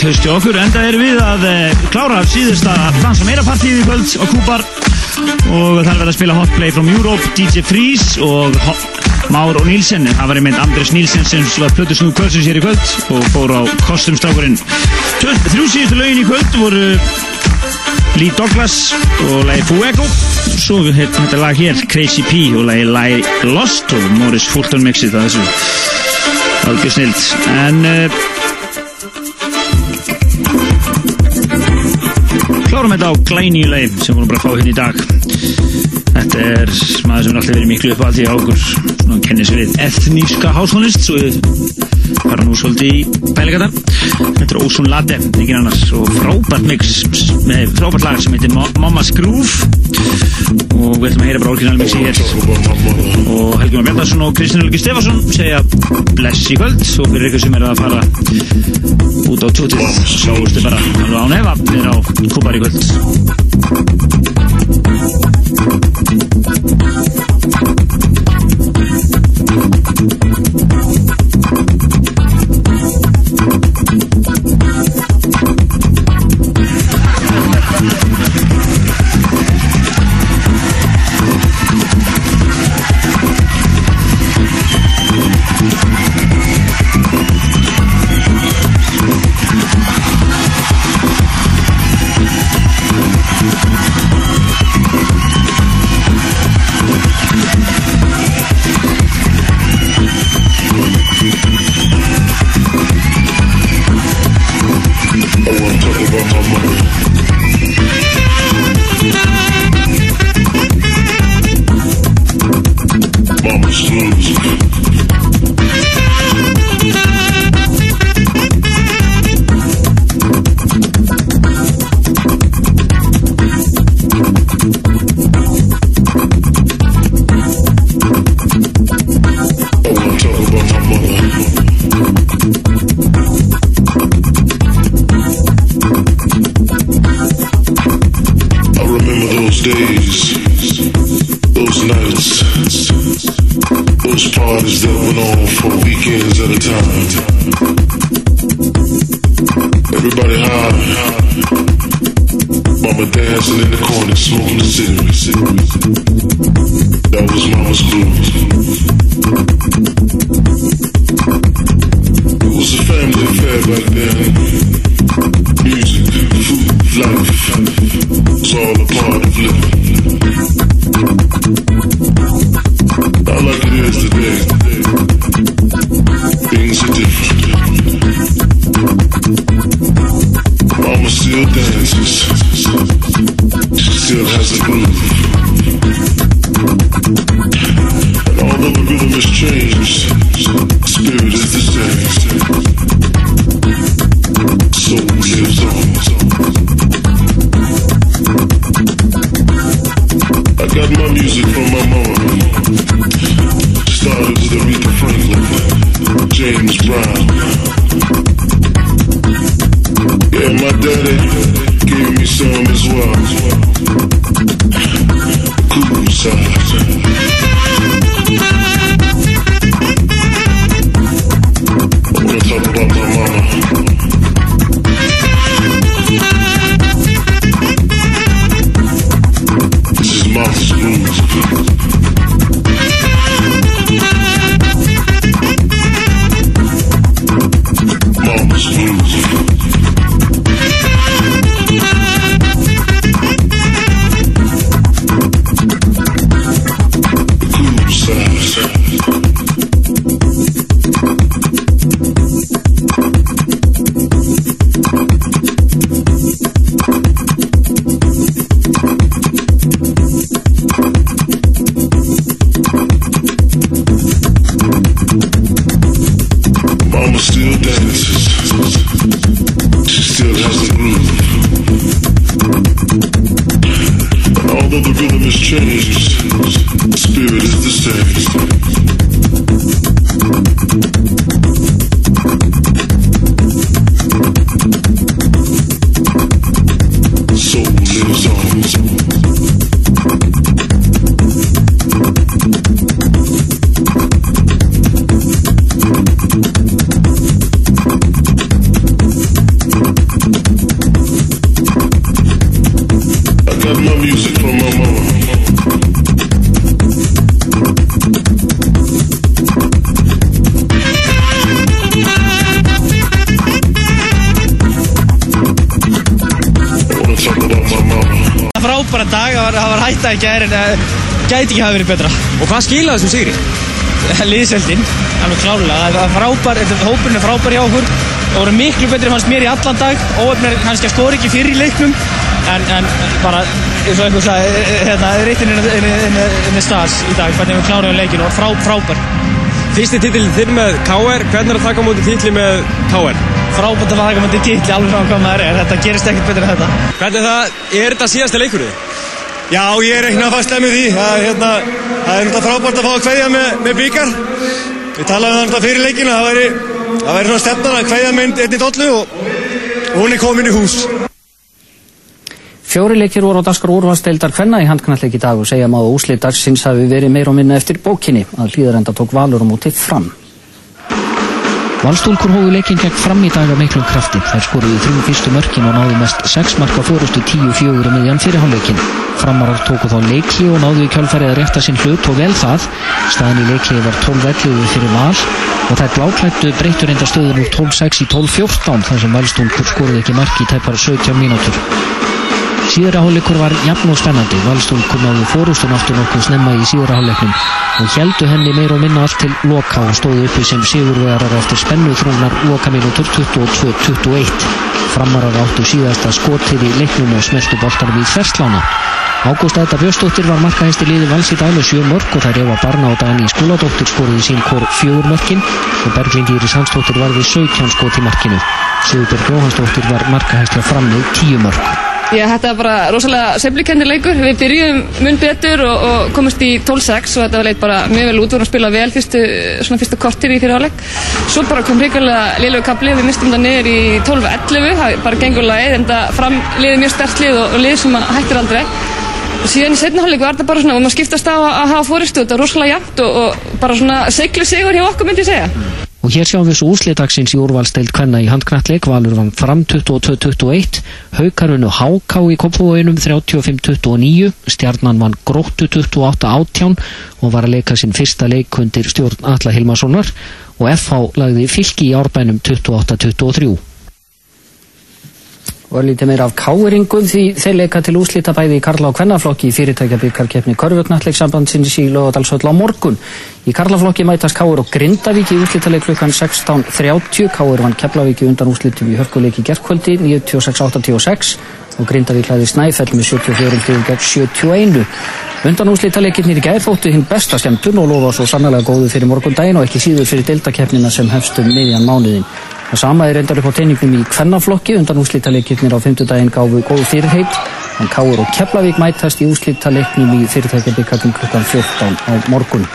Hjá okkur enda erum við að eh, klára síðasta dansa meira partíð í kvöld á Kúpar og það er verið að spila Hot Play from Europe DJ Freeze og Már og Nílsen það var einmitt Andres Nílsen sem var plötusnúð kvöldsins hér í kvöld og fór á kostumstrákurinn. Þrjú síðustu lögin í kvöld voru Lee Douglas og lagi Fuego. Svo við hérna þetta lag hér Crazy P og lagi Lie Lost og Morris Fulton mixið það þessu. Algjör snild en klárum þetta á glæni lagi sem vorum bara að fá hérna í dag. Þetta er maður sem er alltaf verið miklu upp að því á okkur svona kennir sér við etníska háskonist svo við fara nú svolítið í pælingatar þetta er Ósun Latte, ekki annars og frábært mix með frábært lag sem heitir Ma- Mama's Groove og við ætlum að heyra bara orginal mixi hér. Og Helgi Már Bjarnarsson og Kristján Helgi Stefansson segja bless í kvöld. Og fyrir ykkur sem er að fara út á tjótið sjáustu bara alveg án hefa við erum á kúpar í kvöld það hætta ekki að en uh, gæti ekki hafa verið betra. Og hvað skilaði þessum sigri? [laughs] Liðseldin, alveg klárlega. Það er frábær, hópurinn er frábær hjá okkur. Það voru miklu betri fannst mér í allan dag. Óöfnir kannski að skora ekki fyrir í leiknum. En, en bara, eins og einhver sagði, eh, hérna, reytin inn í stars í dag, hvernig við klárum leikinu og frá, frábær. Fyrsti titil þinn með KR, hvernig er að taka á móti titli með KR? Frábært að taka mútið titli, alveg frá hvað maður er. Þetta gerist ekkert betur en þetta. Hvernig er það, er þetta síðasta leikurinn? Já, ég reikna fastlega með því. Það hérna, það er náttúrulega frábært að fá að kveðja með, með byggar. Við talaðum það náttúrulega fyrir leikinu. Það væri, það væri svona stefnan að kveðja með einni dollu og, og hún er komin í hús. Fjóri leikir voru á daskar úrvarsdeildar hvenna í handknalleg í dag og segja að úslið dagsins hafi verið meir og minna eftir bókinni að hlýðarenda tók valur á móti fram. Valstúlkur hófu leikinn gegn fram í dag af miklum krafti. Þær skoruðu þrjú fyrstu mörkin og náðu mest 6 marka fórustu 10-4 um miðjan fyrirháleikin. Framarar tóku þá leikli og náðu í kjálfærið að rétta sinn hlut og vel það. Staðan í leikli var 12-11 fyrir val og þær bláklættu breyttur enda stöðun úr 12-6 í 12-14 þar sem Valstúlkur skoruðu ekki marki í tæpar 17 mínútur. Síðara hálfleikur var jafn og spennandi. Valstúlkur náðu fórústun aftur nokkuð snemma í síðara hálfleiknum og heldu henni meir og minna allt til loka og stóðu uppi sem sigurvegarar eftir spennu þrúnar lokamínútur 22-21. Framarar áttu síðasta skotið í leiknum og smeltu boltanum í ferslána. Ágústa Edda Björnsdóttir var markahæsti liði vals í með sjö mörg og þær Eva Barna og Dani Skúladóttir skoruði sín kór fjögur mörkin og Berglind Íris Hansdóttir varði 17 skot í markinu. Sigurbjörg Jóhansdóttir var markahæsti á frammi 10 mörg. Já, þetta var bara rosalega seflikendir leikur. Við byrjum mun betur og, og komumst í 12-6 og þetta leit bara mjög vel út. Við vorum að spila vel fyrstu, svona fyrstu kortir í fyrir áleik. Svo bara kom hrigalega liðlegu kapli og við mistum það niður í 12-11. Það bara gengur lagið en það fram liðið mjög sterkt lið og, og lið sem að hættir aldrei. Og síðan í setna hálfleiku var þetta bara svona, og maður skiptast á að, að hafa fóristu, þetta var rosalega jafnt og, og bara svona seiklu sigur hjá okkur myndi ég segja. Og hér sjáum við svo úrslitagsins í úrvalsteild kvenna í handknalleg, Valur vann fram 22-21, Haukarunu Háká í kopfóinum 35-29, Stjarnan vann Gróttu 28-18 og var að leika sinn fyrsta leik undir stjórn Alla Hilmarssonar. Og FH lagði fylki í árbænum 28-23. Og lítið meira af káeringum því þeir leika til úslita bæði í Karla og Kvennaflokki í fyrirtækjabyggarkeppni Körfugnatleiksambandsins í Lóðadalsvöll á morgun. Í Karlaflokki mætast Káur og Grindavík í úslitaleik klukkan 16.30. Káur vann Keflavík í undan úslitum í hörkuleiki gerðkvöldi 96-86 og Grindavík hlæði Snæfell með 74 stigum gegn 71. Undan úslitaleikirnir í gær þóttu hinn besta skemmtun og lofa svo sannlega góðu fyrir morgundaginn og ekki síður fyrir deltakeppnina sem hefstum miðjan mánuðin. Það sama er reyndar upp á teiningnum í kvennaflokki undan úslítaleikirnir á fymtudaginn gáfu góðu fyrirheit en Káur og Keflavík mætast í úslítaleiknum í fyrirtækjabikkarnum klukkan 14 á morgun.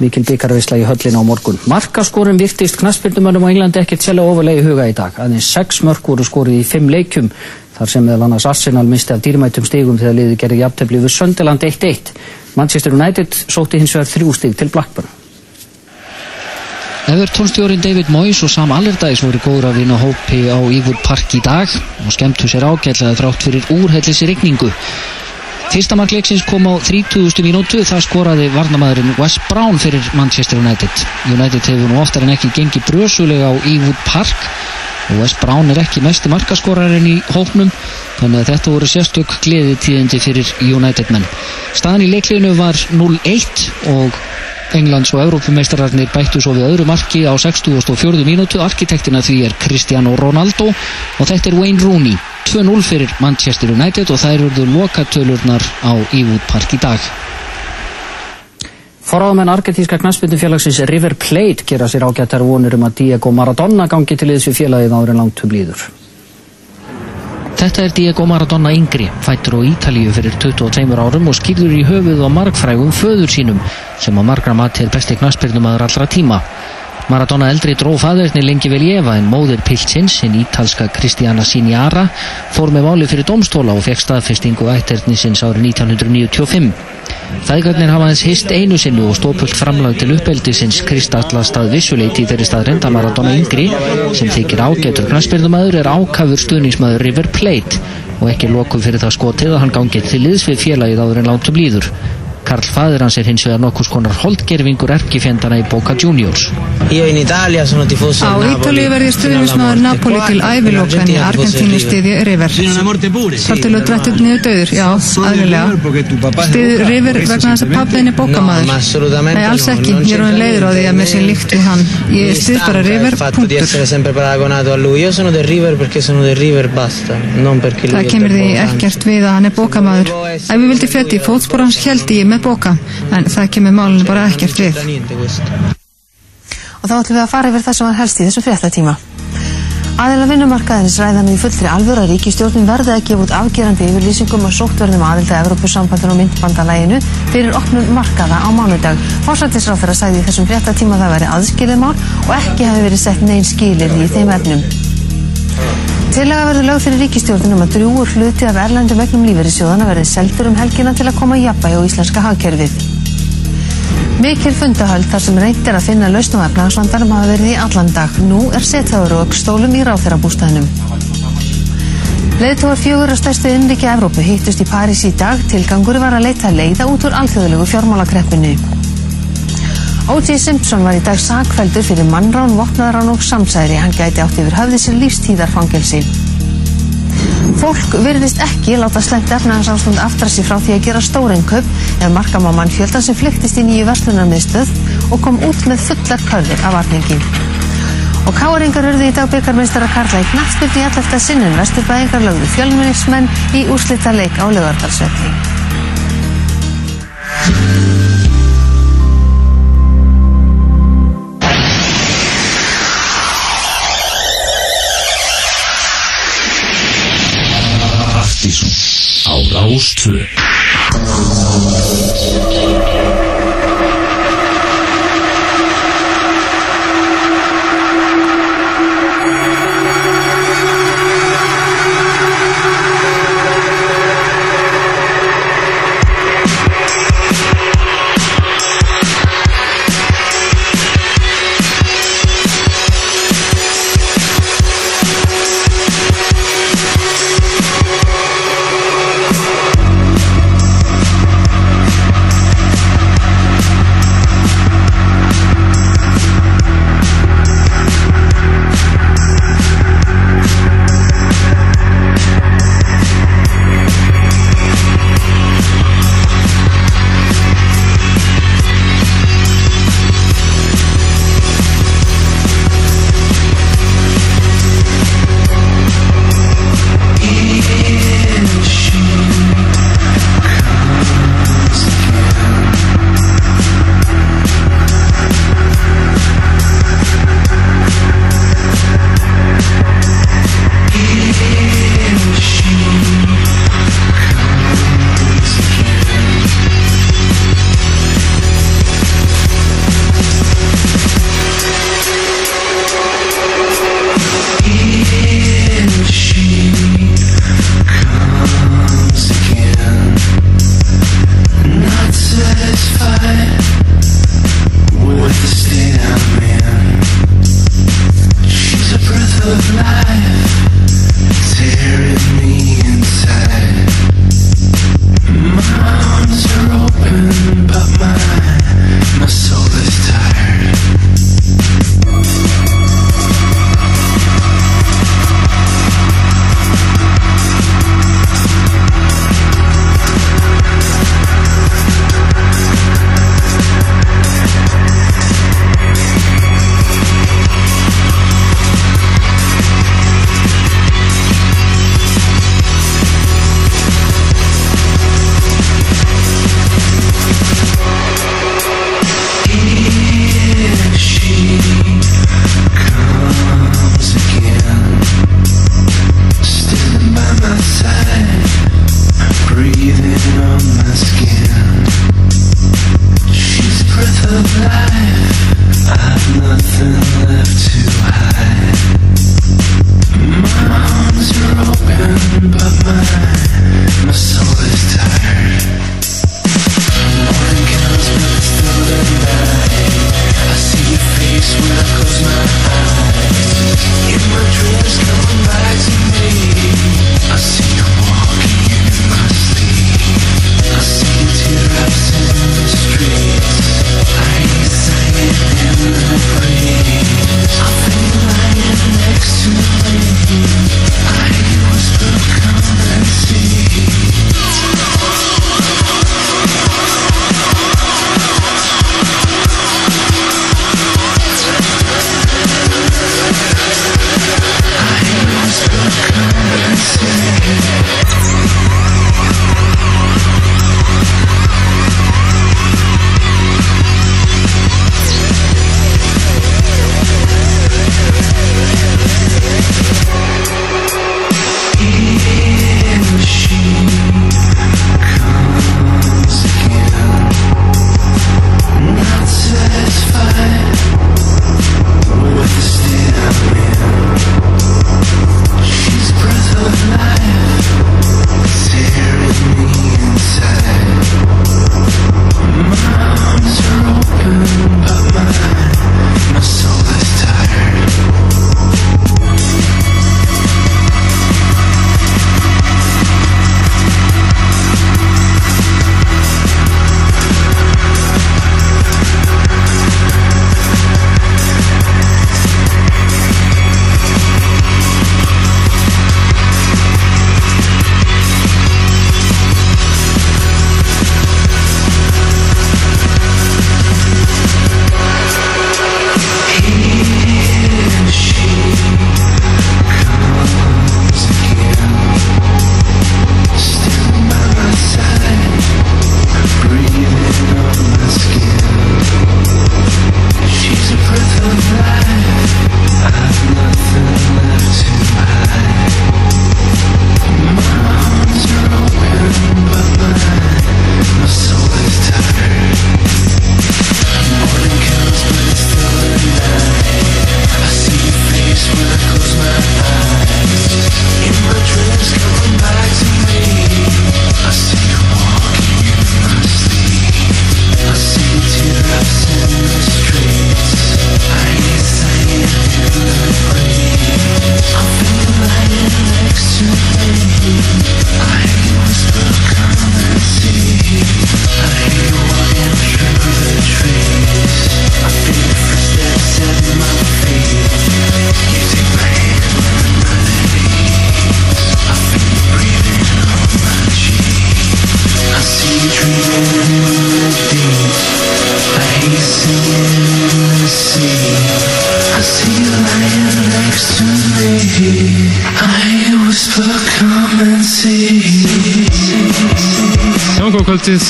Mikil byggarveisla í höllin á morgun. Markaskorum virtist knaspildumönnum á Englandi ekkert selja ofurlegi huga í dag. Aðeins sex mörk voru skorið í fimm leikjum þar sem meðal annars Arsenal misti af dýrmætum stigum þegar liði gerði jafntefli við Söndeland 1-1. Manchester United sótti hins vegar þrjú stig til Blackburn. Evertónstjórin David Moyes og Sam Allardyce voru góður að vinna hópi á Ewood Park í dag og skemmtu sér ágætlega þrátt fyrir úrhellis rigningu. Fyrsta markleiksins kom á 30. mínútu, það skoraði varnamæðurinn Wes Brown fyrir Manchester United. United hefur nú oftar en ekki gengið brösulega á Ewood Park og Wes Brown er ekki mesti markaskorarinn í hóknum þannig að þetta voru sérstök gleði tíðindi fyrir United menn. Staðan í leikliðinu var 0-1 og Englands og Evrópumeistararnir bættu svo við öðru marki á 64. mínútu. Arkitektina því er Cristiano Ronaldo og þetta er Wayne Rooney. 2-0 fyrir Manchester United og þær eruðu lokatölurnar á Ewood Park í dag. Forráðamenn argentíska knastbyndufélagsins River Plate gera sér ágættar vonur um að Diego Maradona gangi til við félagið en langt um líður. Þetta er Diego Maradona yngri, fættur á Ítalíu fyrir 22 árum og skýrður í höfuð á margfrægum föður sínum sem á margra mati er besti knastbyrnumadur allra tíma. Maradona eldri dró fæðurni lengi vel í efa en móðir pilsins, hinn ítalska Cristiana Siniara, fór með máli fyrir domstóla og fekk staðfestingu ætternisins árið 1995. Fæðgarnir hafa hans hist einu sinnu og stópult framlag til uppeldisins. Kristallast að vissuleiti þeirri staðrend að Maradona yngri, sem þykir ágætur knastbyrnumæður, er ákafur stuðningsmæður River Plate. Og ekki lokuð fyrir það skotið að hann gangið til liðs við félagið áður en látum líður. Karl fadir hans er hins vegar nokkurs konar holdgerfingur erkifjendana í Boca Juniors. Á. Ítalíu verði stuðnismæður Napoli til æviloka en í Argentínu stiði River. Þar til að drættu niður döður, já, aðlilega. Stiður River vegna þess að pappin er assolutamente Nei, alls ekki, ég er c'entra leiður á því að mér sé líkt við hann. Ég stið bara River, punktur. essere sempre paragonato a lui. Io sono del River perché sono del River, basta. Non perché lui Það kemur því ekkert við að hann er bókamaður. Ef ég vildi fjötti í fótspor hans held ég með bóka, en það kemur málinu bara ekkert við. Og þá ætlum við að fara yfir það sem var helst í þessum fréttatíma. Aðila vinnumarkaðins ræða nú í fullri alvöru að ríkistjórnin verði að gefa út afgerandi yfirlýsingum og sóttverðum aðilda Evrópusambandinu og myndbandalæginu fyrir opnum markaða á mánudag. Forsættisráþara sagði í þessum fréttatíma að það væri aðskilið mál og ekki hafi verið sett neinn skilir í þeim efnum. Tillaga verður lög fyrir ríkistjórnum að drjúur hluti af erlendum vegnum lífeyrissjóðana verði seldur um helgina til að koma jafnvægi á íslenska hagkerfið. Mikil fundahöld þar sem reynt er að finna lausn á efnahagsvandanum hafa verið í allan dag. Nú er setjaður og stólum í ráþeirabústæðinum. Leðtóar fjögur að stærstu innriki Evrópu hittust í París í dag. Tilgangur var að leita leiða út úr alþjóðlegu fjármálakreppunni. O.J. Simpson var í dag sakfældur fyrir mannrán, vopnaðrán og samsæri. Hann gæti átt yfir höfði sér lífstíðarfangelsi. Fólk virðist ekki láta slemt efnahagsástand aftra sig frá því að gera stóreinkaup ef markam á mannfjöldan sem flyktist í nýju verslunarmiðstöð og kom út með fullar körfur af varningi. Og káringar urðu í dag byggarmeistara Karla í knattspyrnu í allafta sinnum vesturbæðingar lögðu fjölmunismenn í úrslita leik á lögardarsvelli. Á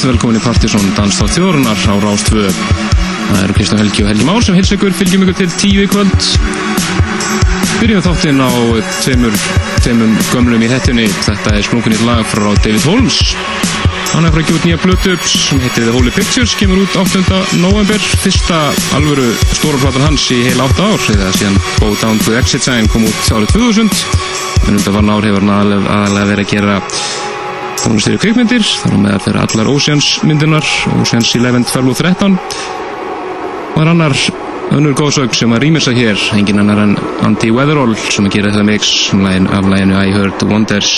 velkomin í Partisón Danstátt þjóðrunar á Rás 2 Það eru Kristján Helgi og Helgi Már sem hils ykkur, fylgjum ykkur til tíu í kvöld. Byrjum þáttinn á tveimur, tveimum gömlum í hettunni Þetta er splunkunni lag frá David Holmes. Hann er frá að gefa út nýja blötu sem heitir The Holy Pictures, kemur út 8. november fyrsta alvöru stóra platan hans í heila 8 ár eða síðan Go Down to Exit Sign kom út árið 2000 en undan var ár hefur hann aðalega verið að gera tónlistir í kvikmyndir á meðal þeirra allar Oceans myndirnar Oceans 11, 12 og 13 og það er annar önnur góðsögn sem að rýmisa hér engin annar en Andy Weatherall sem að gera þetta mix af læginu I Heard Wonders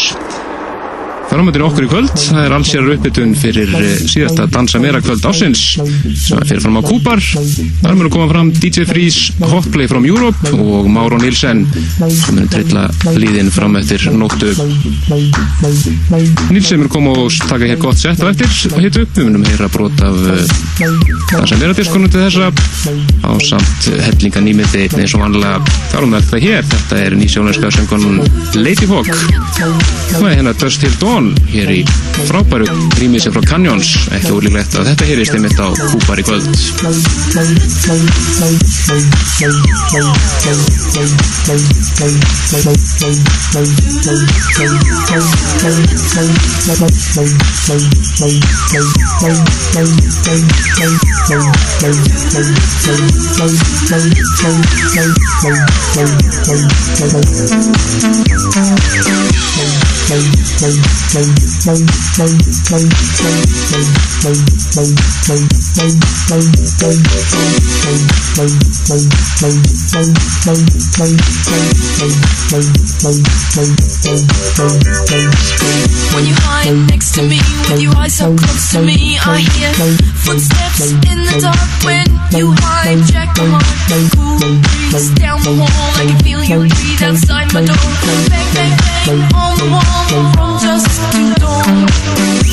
Framöndin okkur í kvöld, það er allsér uppbytun fyrir eh, síðasta Dansa Mera kvöld ásins sem er fyrir fram á Kúpar þar að koma fram DJ Freeze Hotplay from Europe og Máro Nilsen sem mun trilla líðin fram eftir nóttu. Nilsen mun koma og taka hér gott sett á eftir og hitu, við munum heyra brot af uh, Dansa Mera diskonum til þessa. Á samt hellinga nýmiði eins og vanlega þarum með það hér, þetta er nýsjónarska söngunum Ladyhawk og hérna Dust Till Dawn hér í frábæru rýmið sem frá Canyons. Ekki ólíklegt að þetta hér er stimitt á Kúpar í kvöld [laughs] When you hide next to me, with your eyes so close to me, I hear footsteps in the dark. When you hijack my heart, cool breeze down the hall. I can feel you breathe outside my door. Bang, bang, bang on the wall, from dusk to dawn. [laughs]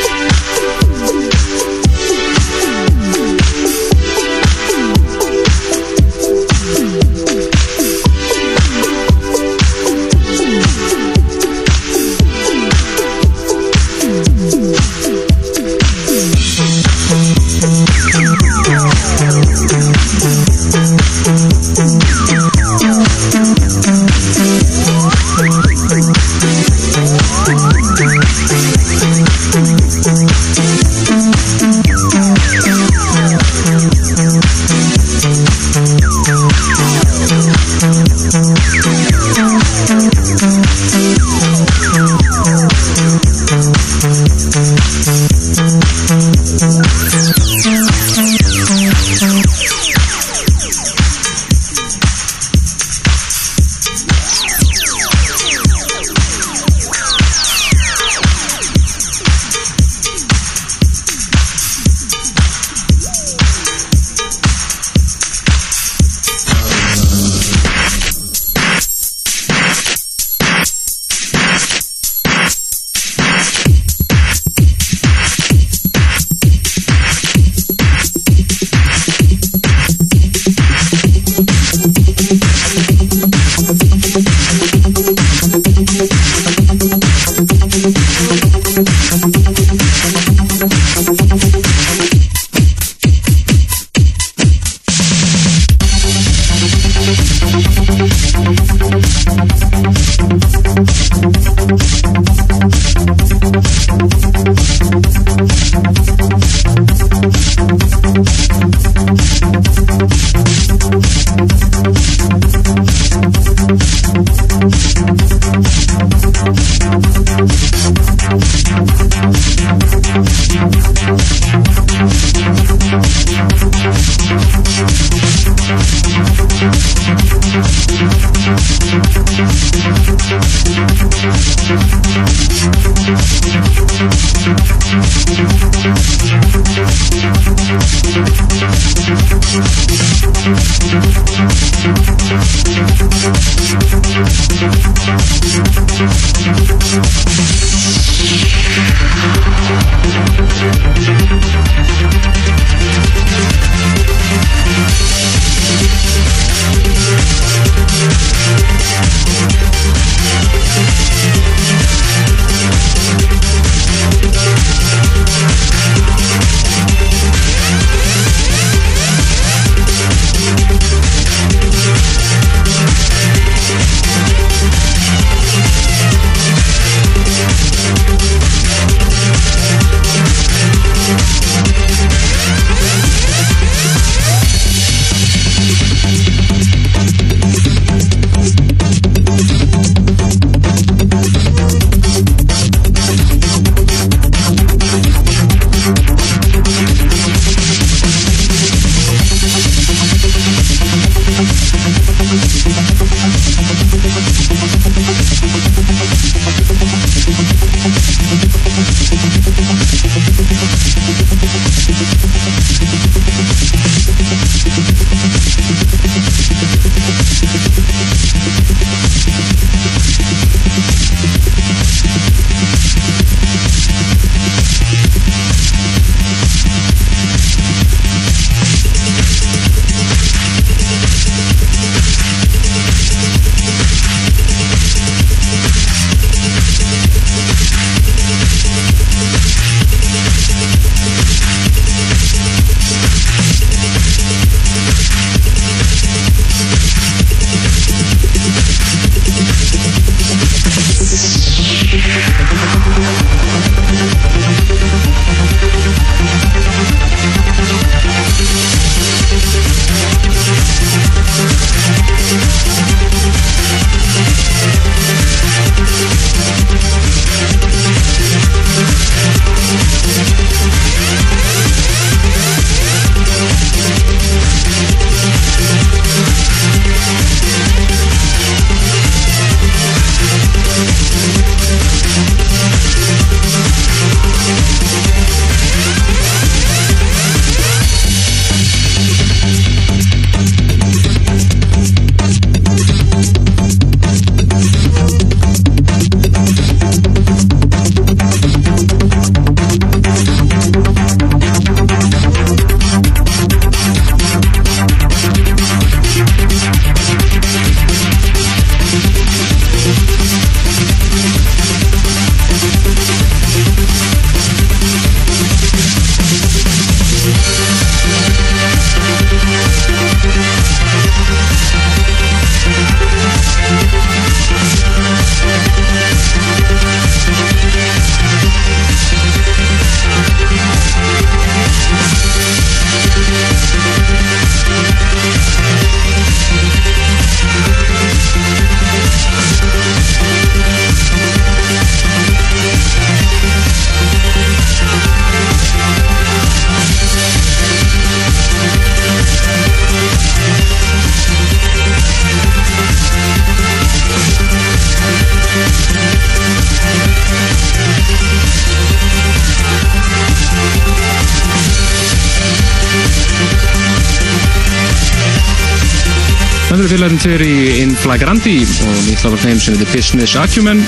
Tveir í In Flagrandi og nýtt lag af þeim sem heitir Business Acumen.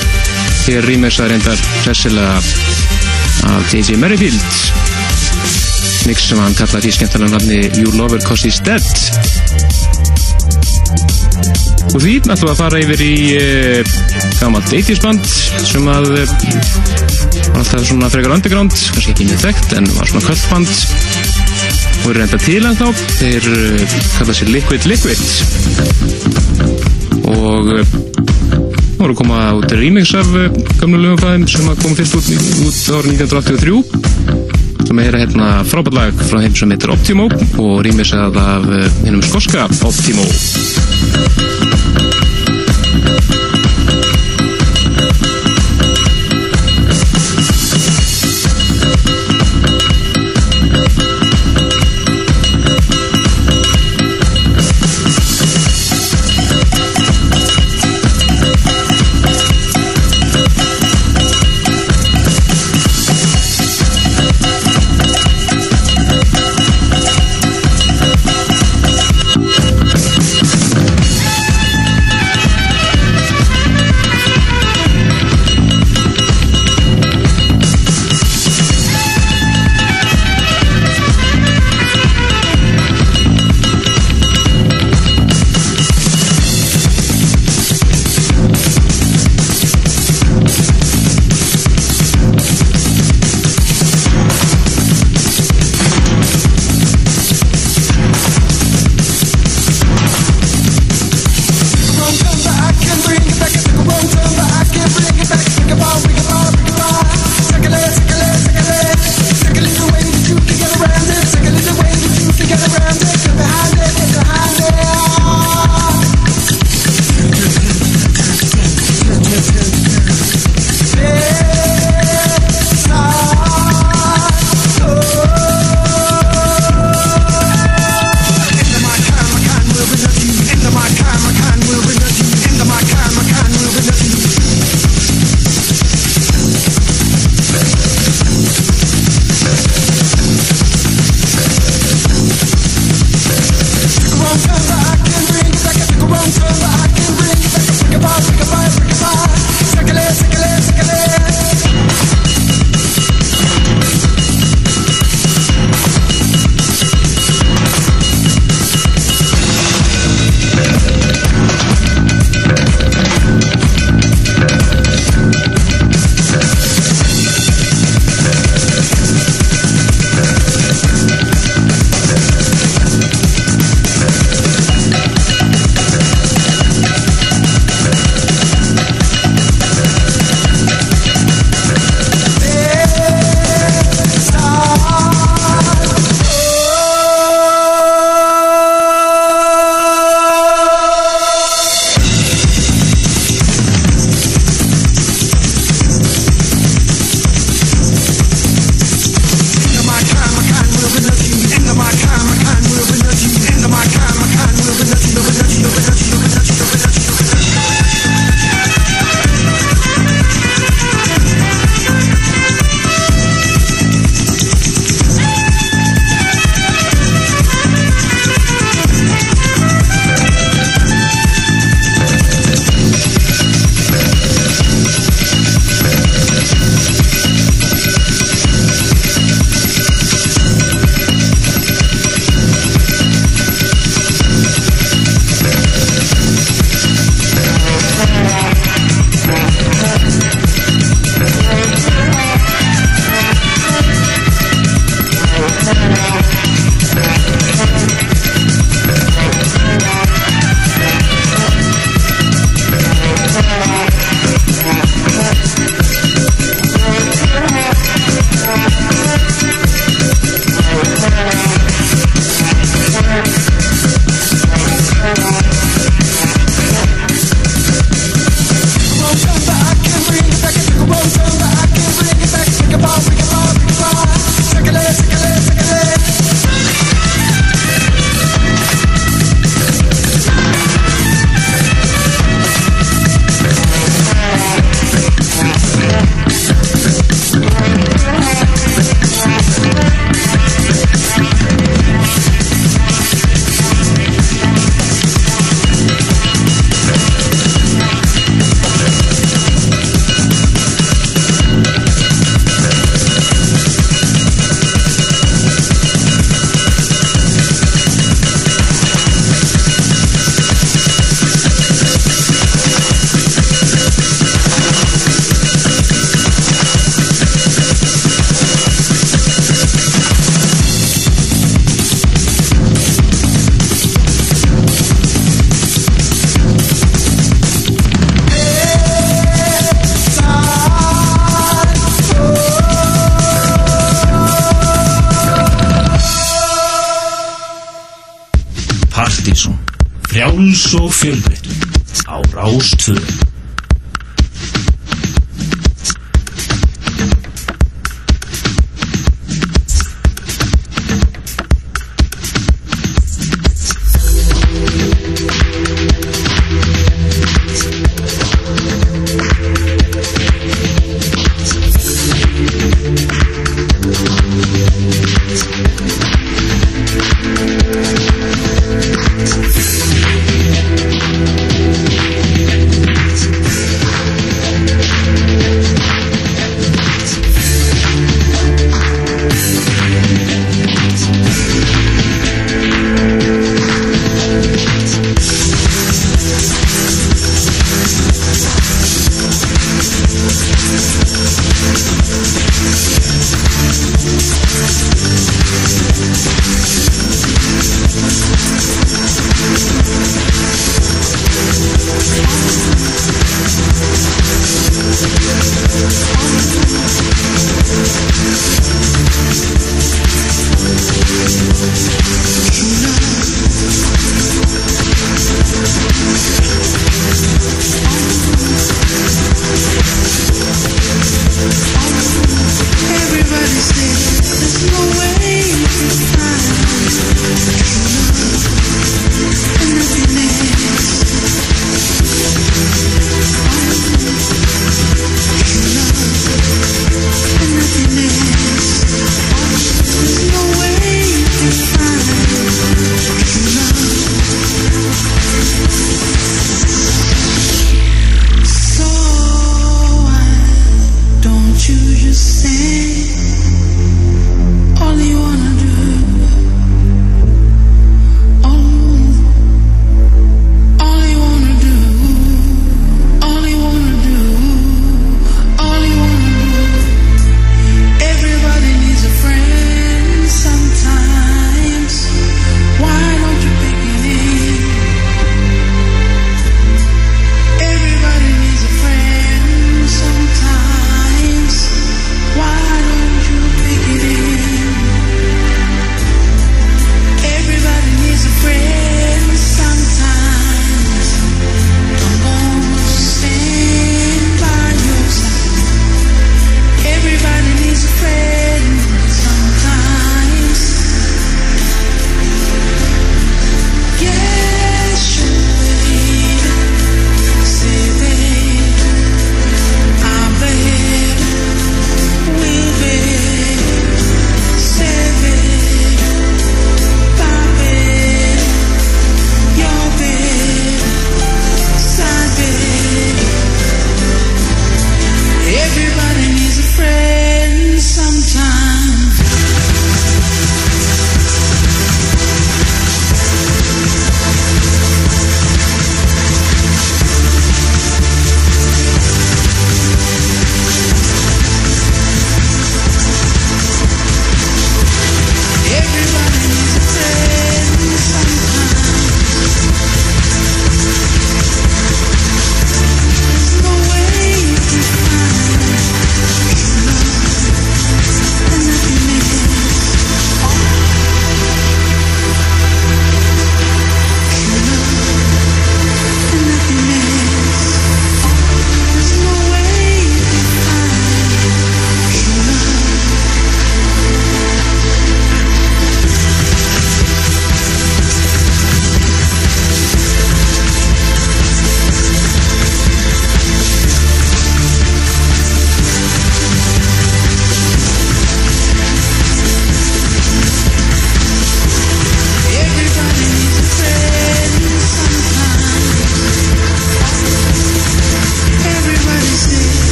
Hér rýmexað reyndar sessilega af J.J. Merrifield. Mix sem hann kallaði því skemmtilega nafni You Lover Cause He's Dead. Og því ætlum við að fara yfir í uh, gammalt 80s band sem að uh, var alltaf svona frekar underground, kannski ekki mjög þekkt en var svona kvöldband og er reynda til en þá þeir uh, kalla sér Liquid Liquid og uh, voru að koma út remix af uh, gamlu lögum frá þeim sem að koma fyrst út, út árið 1983 sem er hérna frábært lag frá þeim sem heitir Optimo og remixað af hennum skoska Optimo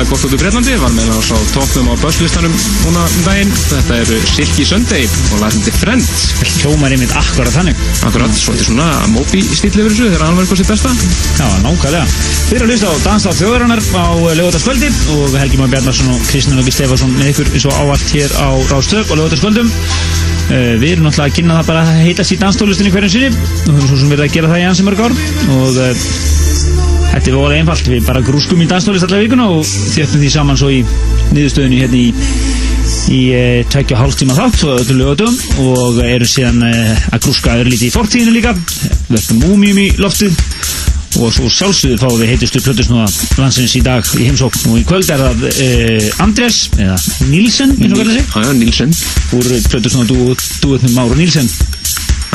virkilega gott út úr Breitlandi. Var með það á toppnum á börslistanum núna um daginn. Þetta eru Silky Sunday og lagðandi Friend. Hljómar einmitt akkurat þannig. Akkurat, svolítið svona Moby stíl yfir þessu þegar hann var eitthvað sitt besta. Já, nákvæmlega. Þið eru að hlusta á Dansa á þjóðarannar á lögutaskvöldi og Helgi Már Bjarnarsson og Kristján Lóki Stefánsson með ykkur eins og áallt hér á Rástög og lögutaskvöldum. Uh, við erum náttúrulega að kynna það bara að heita síð danstólustinni hverjum sinni og höfum svo sem verið að gera það í ansi mörg ár og uh, þetta er volið einfalt. Við bara grúskum í danstólist allar vikuna og þjöppum því saman svo í niðurstöðinu hérna í í uh, tveggja og hálftíma þátt og öllu lögatum og eru síðan uh, að grúska örlítið í fortíðinu líka. Verðum múmjum í loftið og svo sjálfsögðu fáum við heitustu plötusnúða landsins í dag í heimsókn. Og í kvöld er það uh, Andrés eða Nílsen, eins og hvernig Já, já, Nílsen úr plötusnúða dúetnum Máru Nílsen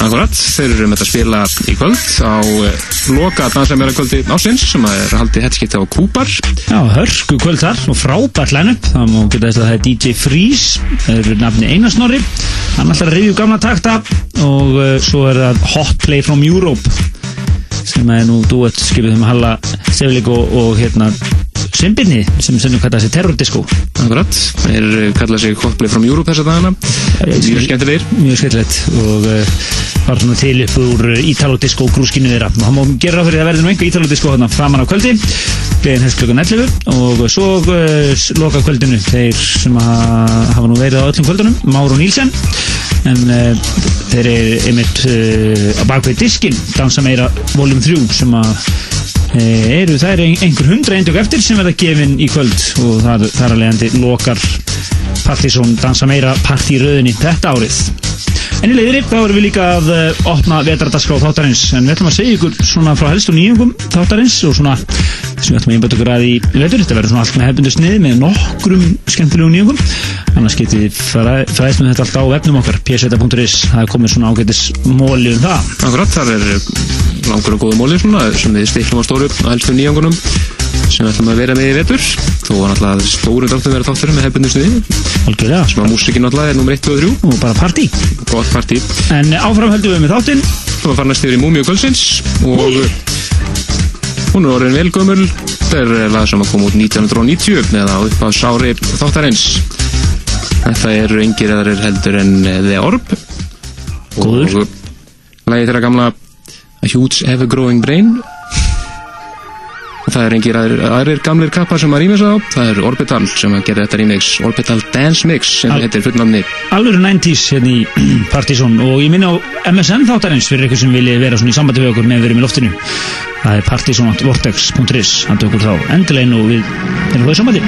Akkurat, þeir eru með að spila í kvöld á uh, loka dansleimera kvöldi ásins sem er haldið hettskipt á Kúpar Já, hörku kvöld þar og frábært line-up. Það má geta þess að það er DJ Freeze það eru nafni Einarsnorri hann rifja upp gamla takta og uh, svo er það Hot Play from Europe sem er nú duett skipið um Halla Seflik og, og hérna Simbinni sem sem kalla þessi terrordisco. Akkurat, þeir uh, kalla sig Hot Play from Europe þessa dagana. Mjög skemmtilegir. mjög skemmtilegt. Og uh, var svona til upp úr Ítalodisco grúskinu þeirra. Og hann má gera ráð fyrir að verði nú einhver Ítalodisco hérna framan á kvöldi. Beðin hefst klukkan 11 og svo uh, loka kvöldinu þeir sem að hafa nú verið á öllum kvöldunum Máru Nílsen en uh, þeir eru einmitt á bakvið diskin dansa meira voljum 3 sem að eru það eru einhver hundra eindök eftir sem verða gefin í kvöld og það, er að leiðandi lokar Partizón dansa meira partíröðinni þetta árið. En í leiðinni þá erum við líka að uh, opna vetrardaskrá þáttarins. En við ætlum að segja ykkur svona frá helstu nýjungum þáttarins og svona þessum við ætlum að einbæta okkur að í vetur. Þetta verður svona allt með hefbundu snið með nokkrum skemmtilegum nýjungum. Annars getið fræðist með þetta allt á vefnum okkar pseta.is það er komið svona ágætis móli um það. Akkurat, þar er langur og góðu móli svona sem við stiklum á stóru á helstu nýjangunum sem við ætlum að vera með í vetur. Þó var náttúrulega stóru dráttum vera þáttur með hefbundu sniði Algjörlega. Sem að músikin náttúrulega er nummer 1 hún er orðin velgömmul þetta er lag sem að koma út 1990 eða upp á sári þáttarins. Þetta eru yngir eðarir heldur en The Orb. Góður. Lagið þeirra gamla A Huge Ever Growing Brain það er yngir aðrir, aðrir gamlir kappar sem að rýmis á. Það er Orbital sem að gera þetta remix. Orbital Dance Mix sem Al- heitir fullnamni Alveg 90s hérna í [clears throat] Partizón. Og ég minna á MSN þáttarins fyrir ykkur sem vilja vera svona í sambandi við okkur með að vera í loftinu. Það er partizonvortex.is handa okkur þá endilega inn og við erum við í sambandi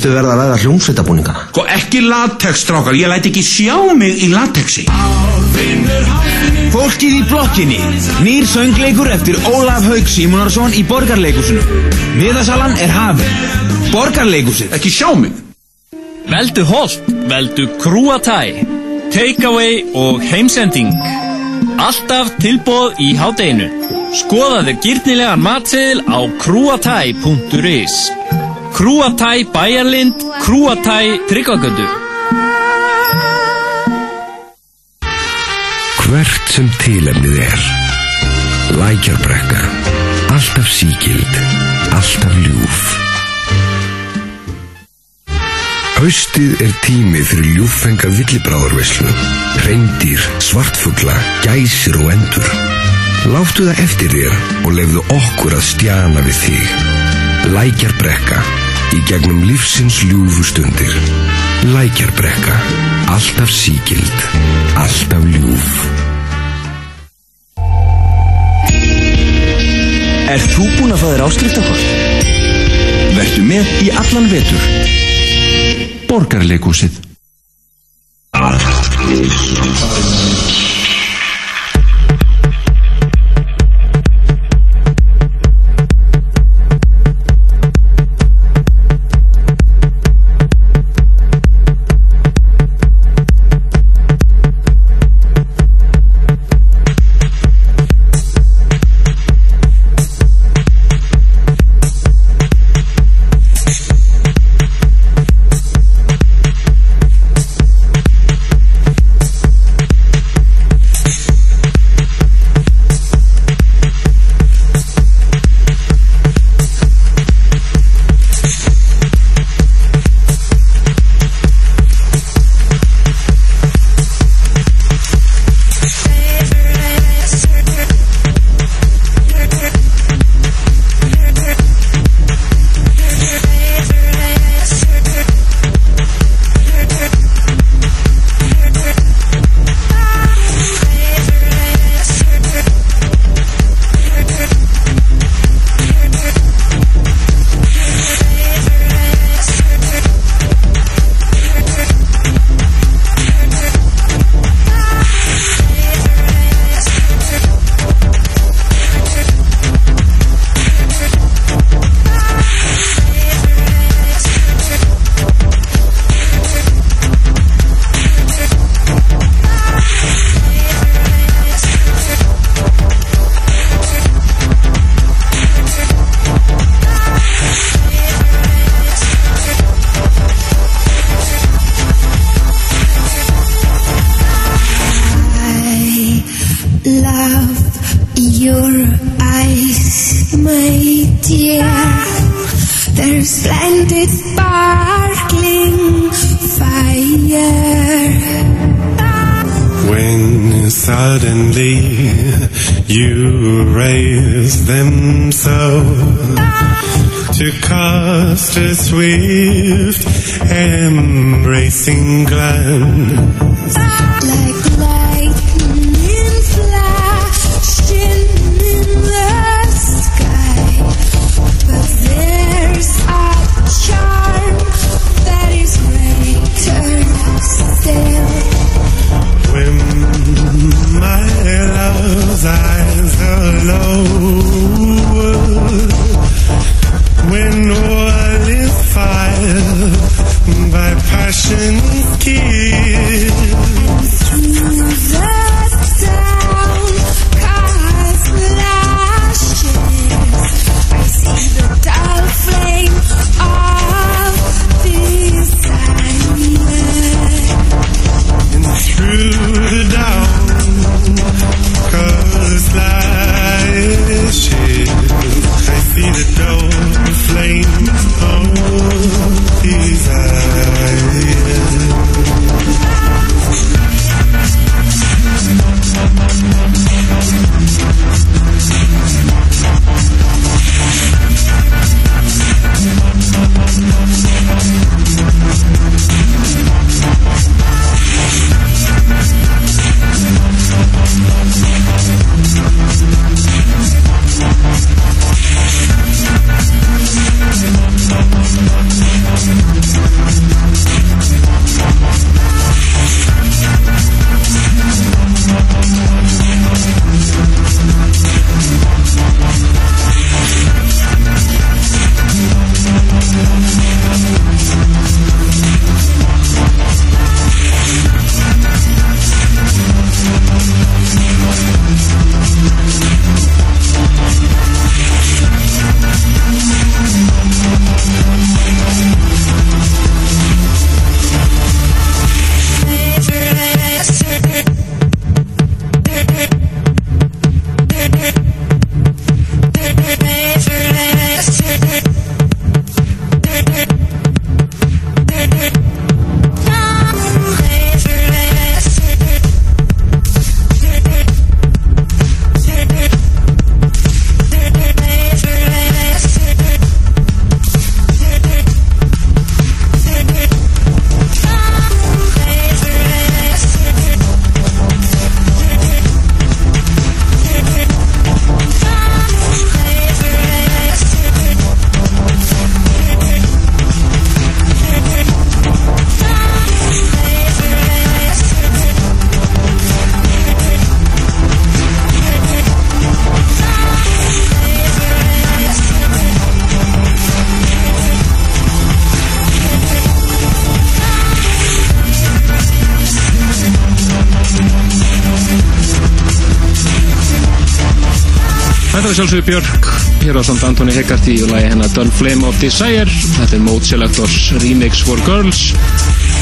Við verða að ræða hljómsveitabúningana. Sko ekki latex, strákar, ég læt ekki sjá mig í latexi. Fólkið í blokkinni Nýr söngleikur eftir Ólaf Haug Símonarsson í Borgarleikusinu Miðasalan er hafin Borgarleikusið Ekki sjá mig Veldu holt, veldu krúatæ, takeaway og heimsending. Alltaf tilbóð í hádeginu. Skoðaðu gyrnilegan matseðil á krúatæ.is. Krúatæ Bæjarlind, krúatæ Tryggvagöndu. Hvert sem tilefnið er. Lækjarbrekka. Alltaf síkild Alltaf ljúf. Haustið er tími fyrir ljúffenga villibráðarveslu Reyndýr, svartfugla, gæsir og endur. Láttu það eftir þér og lefðu okkur að stjana við þig. Lækjarbrekka Í gegnum lífsins ljúfu stundir Lækjarbrekka Alltaf síkild Alltaf ljúf Er þú búinn að þér áskriftakort? Vertu með í allan vetur. Borgarleikúsið. love sjálfsögur Björk hér á samt Antoni Hegarty og lagi hennar Dull Flame of Desire. Þetta er Mode Selectors Remix for Girls.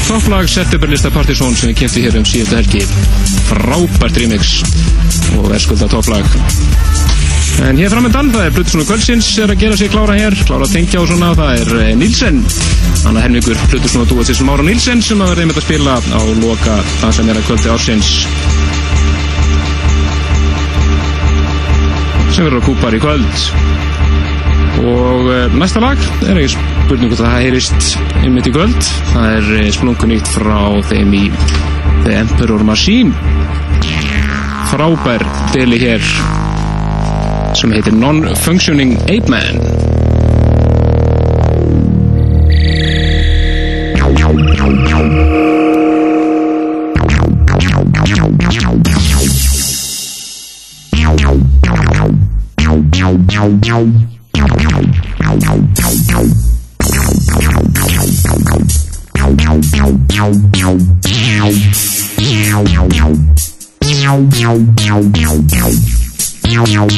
Topplag Septemberlista Partizón sem við kynntum hér um síðustu helgi. Frábært remix og verskulda topplag En hér framöndan, það er Plutusnúi Kvöldsins er að gera sig klára hér, klára að tengja og svona, það er eh, Nílsen Anna Helmingur, Plutusnúi að dúa til sem Ára Nílsen sem að verða einmitt að spila á loka dansamera kvöldi ársins sem verður að kúpar í kvöld. Og uh, næsta lag er ekki spurning hvort það heyrist einmitt í kvöld. Það er uh, splungunýtt frá þeim í The Emperor Machine. Frábær deli hér sem heitir Non-Functioning Ape Man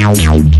Meow.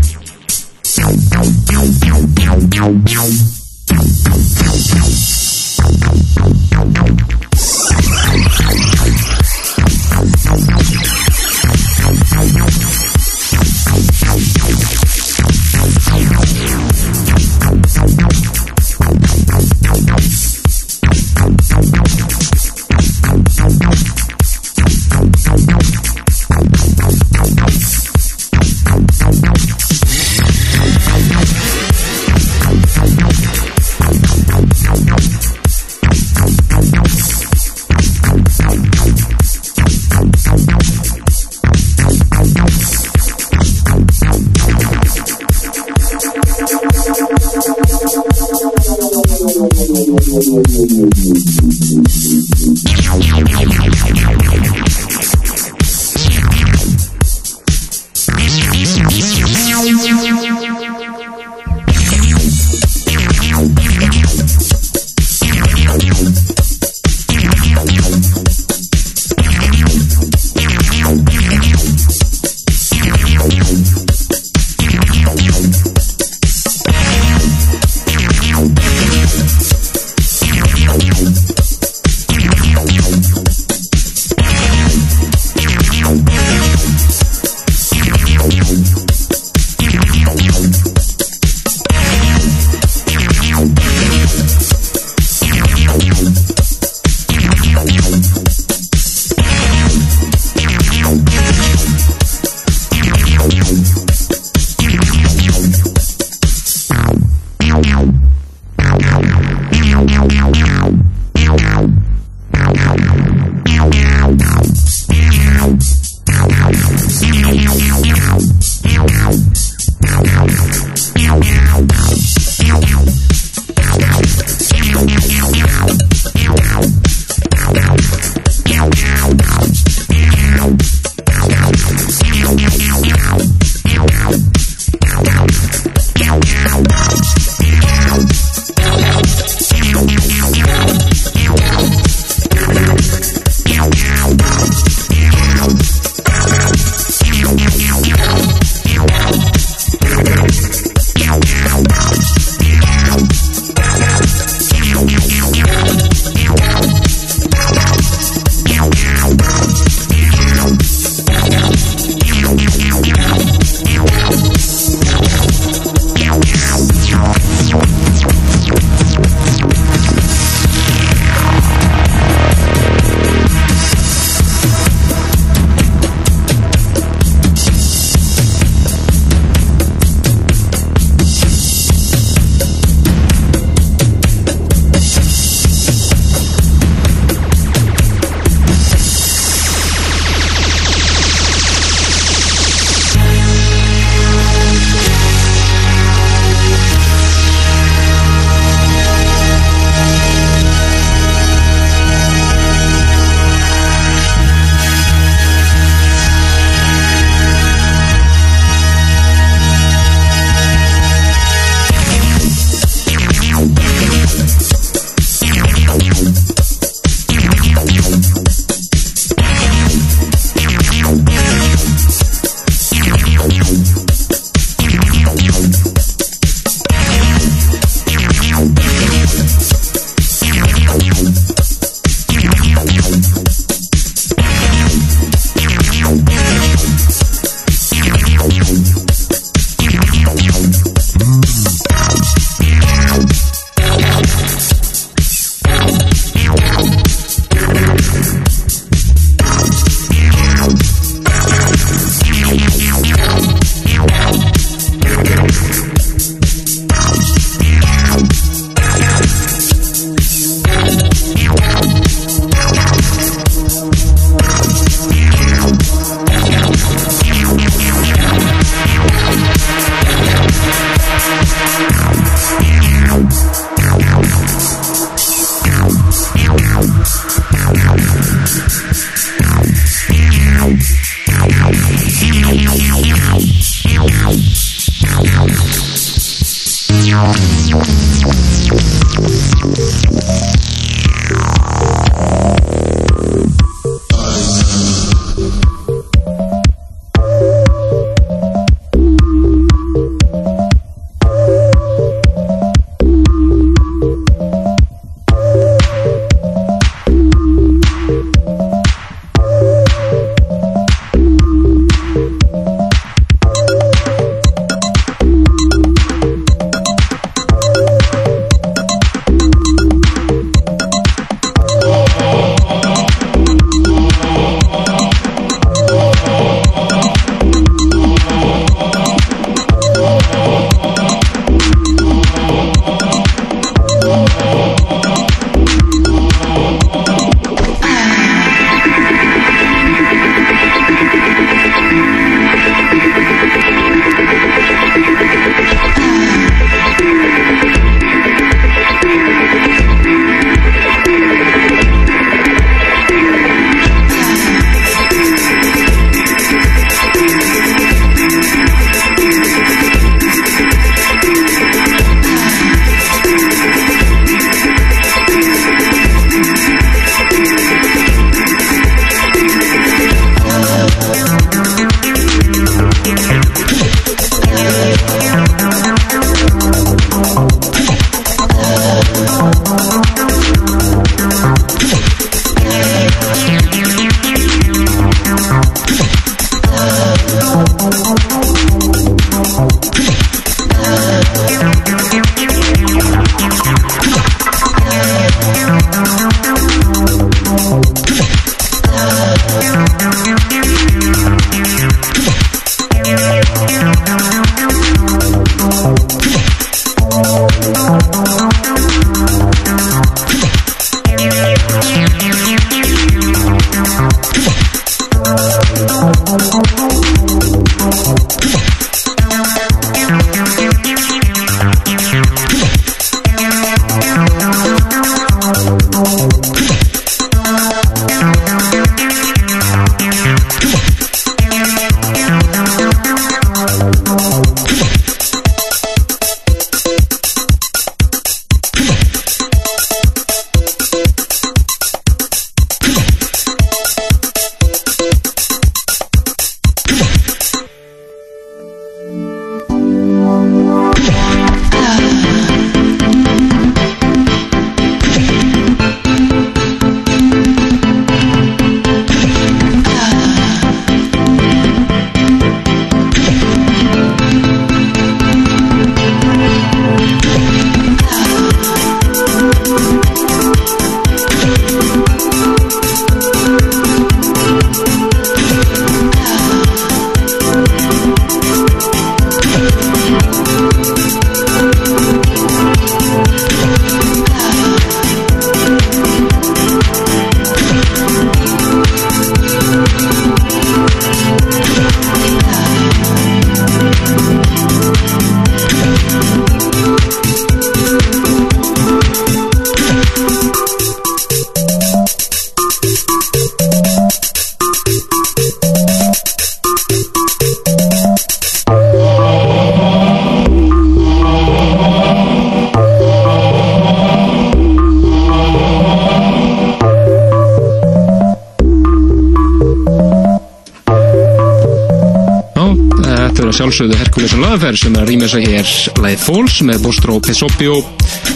Og Laðferð sem er að rýma sig hér Læð Fóls með Bostro Pesopio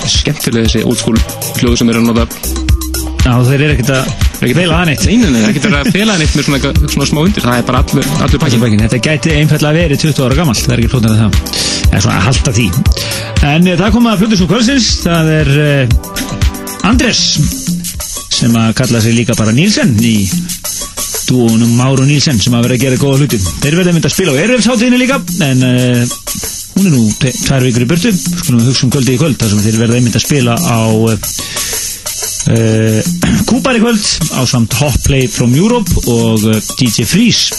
skemmtilega þessi school hljóðu sem er að nota. Já, þeir eru ekkert að fela það neitt Nei, nei, nei, ekkert að [laughs] fela það neitt með svona, svona smá undir. Það er bara allur, allur pakkin Þetta gæti einfallega verið 20 ára gamalt það er ekki flótið það. En svona að halda því. En eh, það kom að flutur svo kvöldsins. Það er uh, Andres sem að kalla sig líka bara Nílsen í dúunum Máru Nílsen sem að vera að gera góða hluti. Þeir verða mynd að spila á Erfsháttíðinu líka en uh, hún er nú tvær vikur í burtu. Skulum við hugsa um kvöldi í kvöld þar sem þeir verða mynd að spila á uh, Uh, Kúpar í kvöld á samt Hot Play from Europe og uh, DJ Freeze.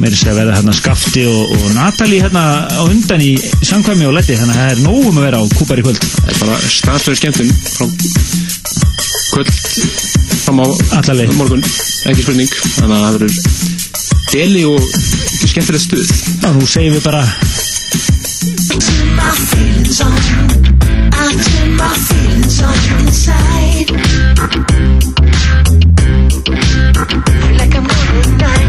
Með þess að verða hérna Skafti og, og Natalie hérna á undan í samkvæmi og letti þannig að það er nógum að vera á Kúpar í kvöld. Það er bara staðstöðu skemmtun frá kvöld fram á Allaleg. morgun, ekki spurning. Þannig að það verður deli og skemmtilegt stuð. Já, nú segjum við bara turn my feelings on. I turn my feelings on inside. Like I'm going mad.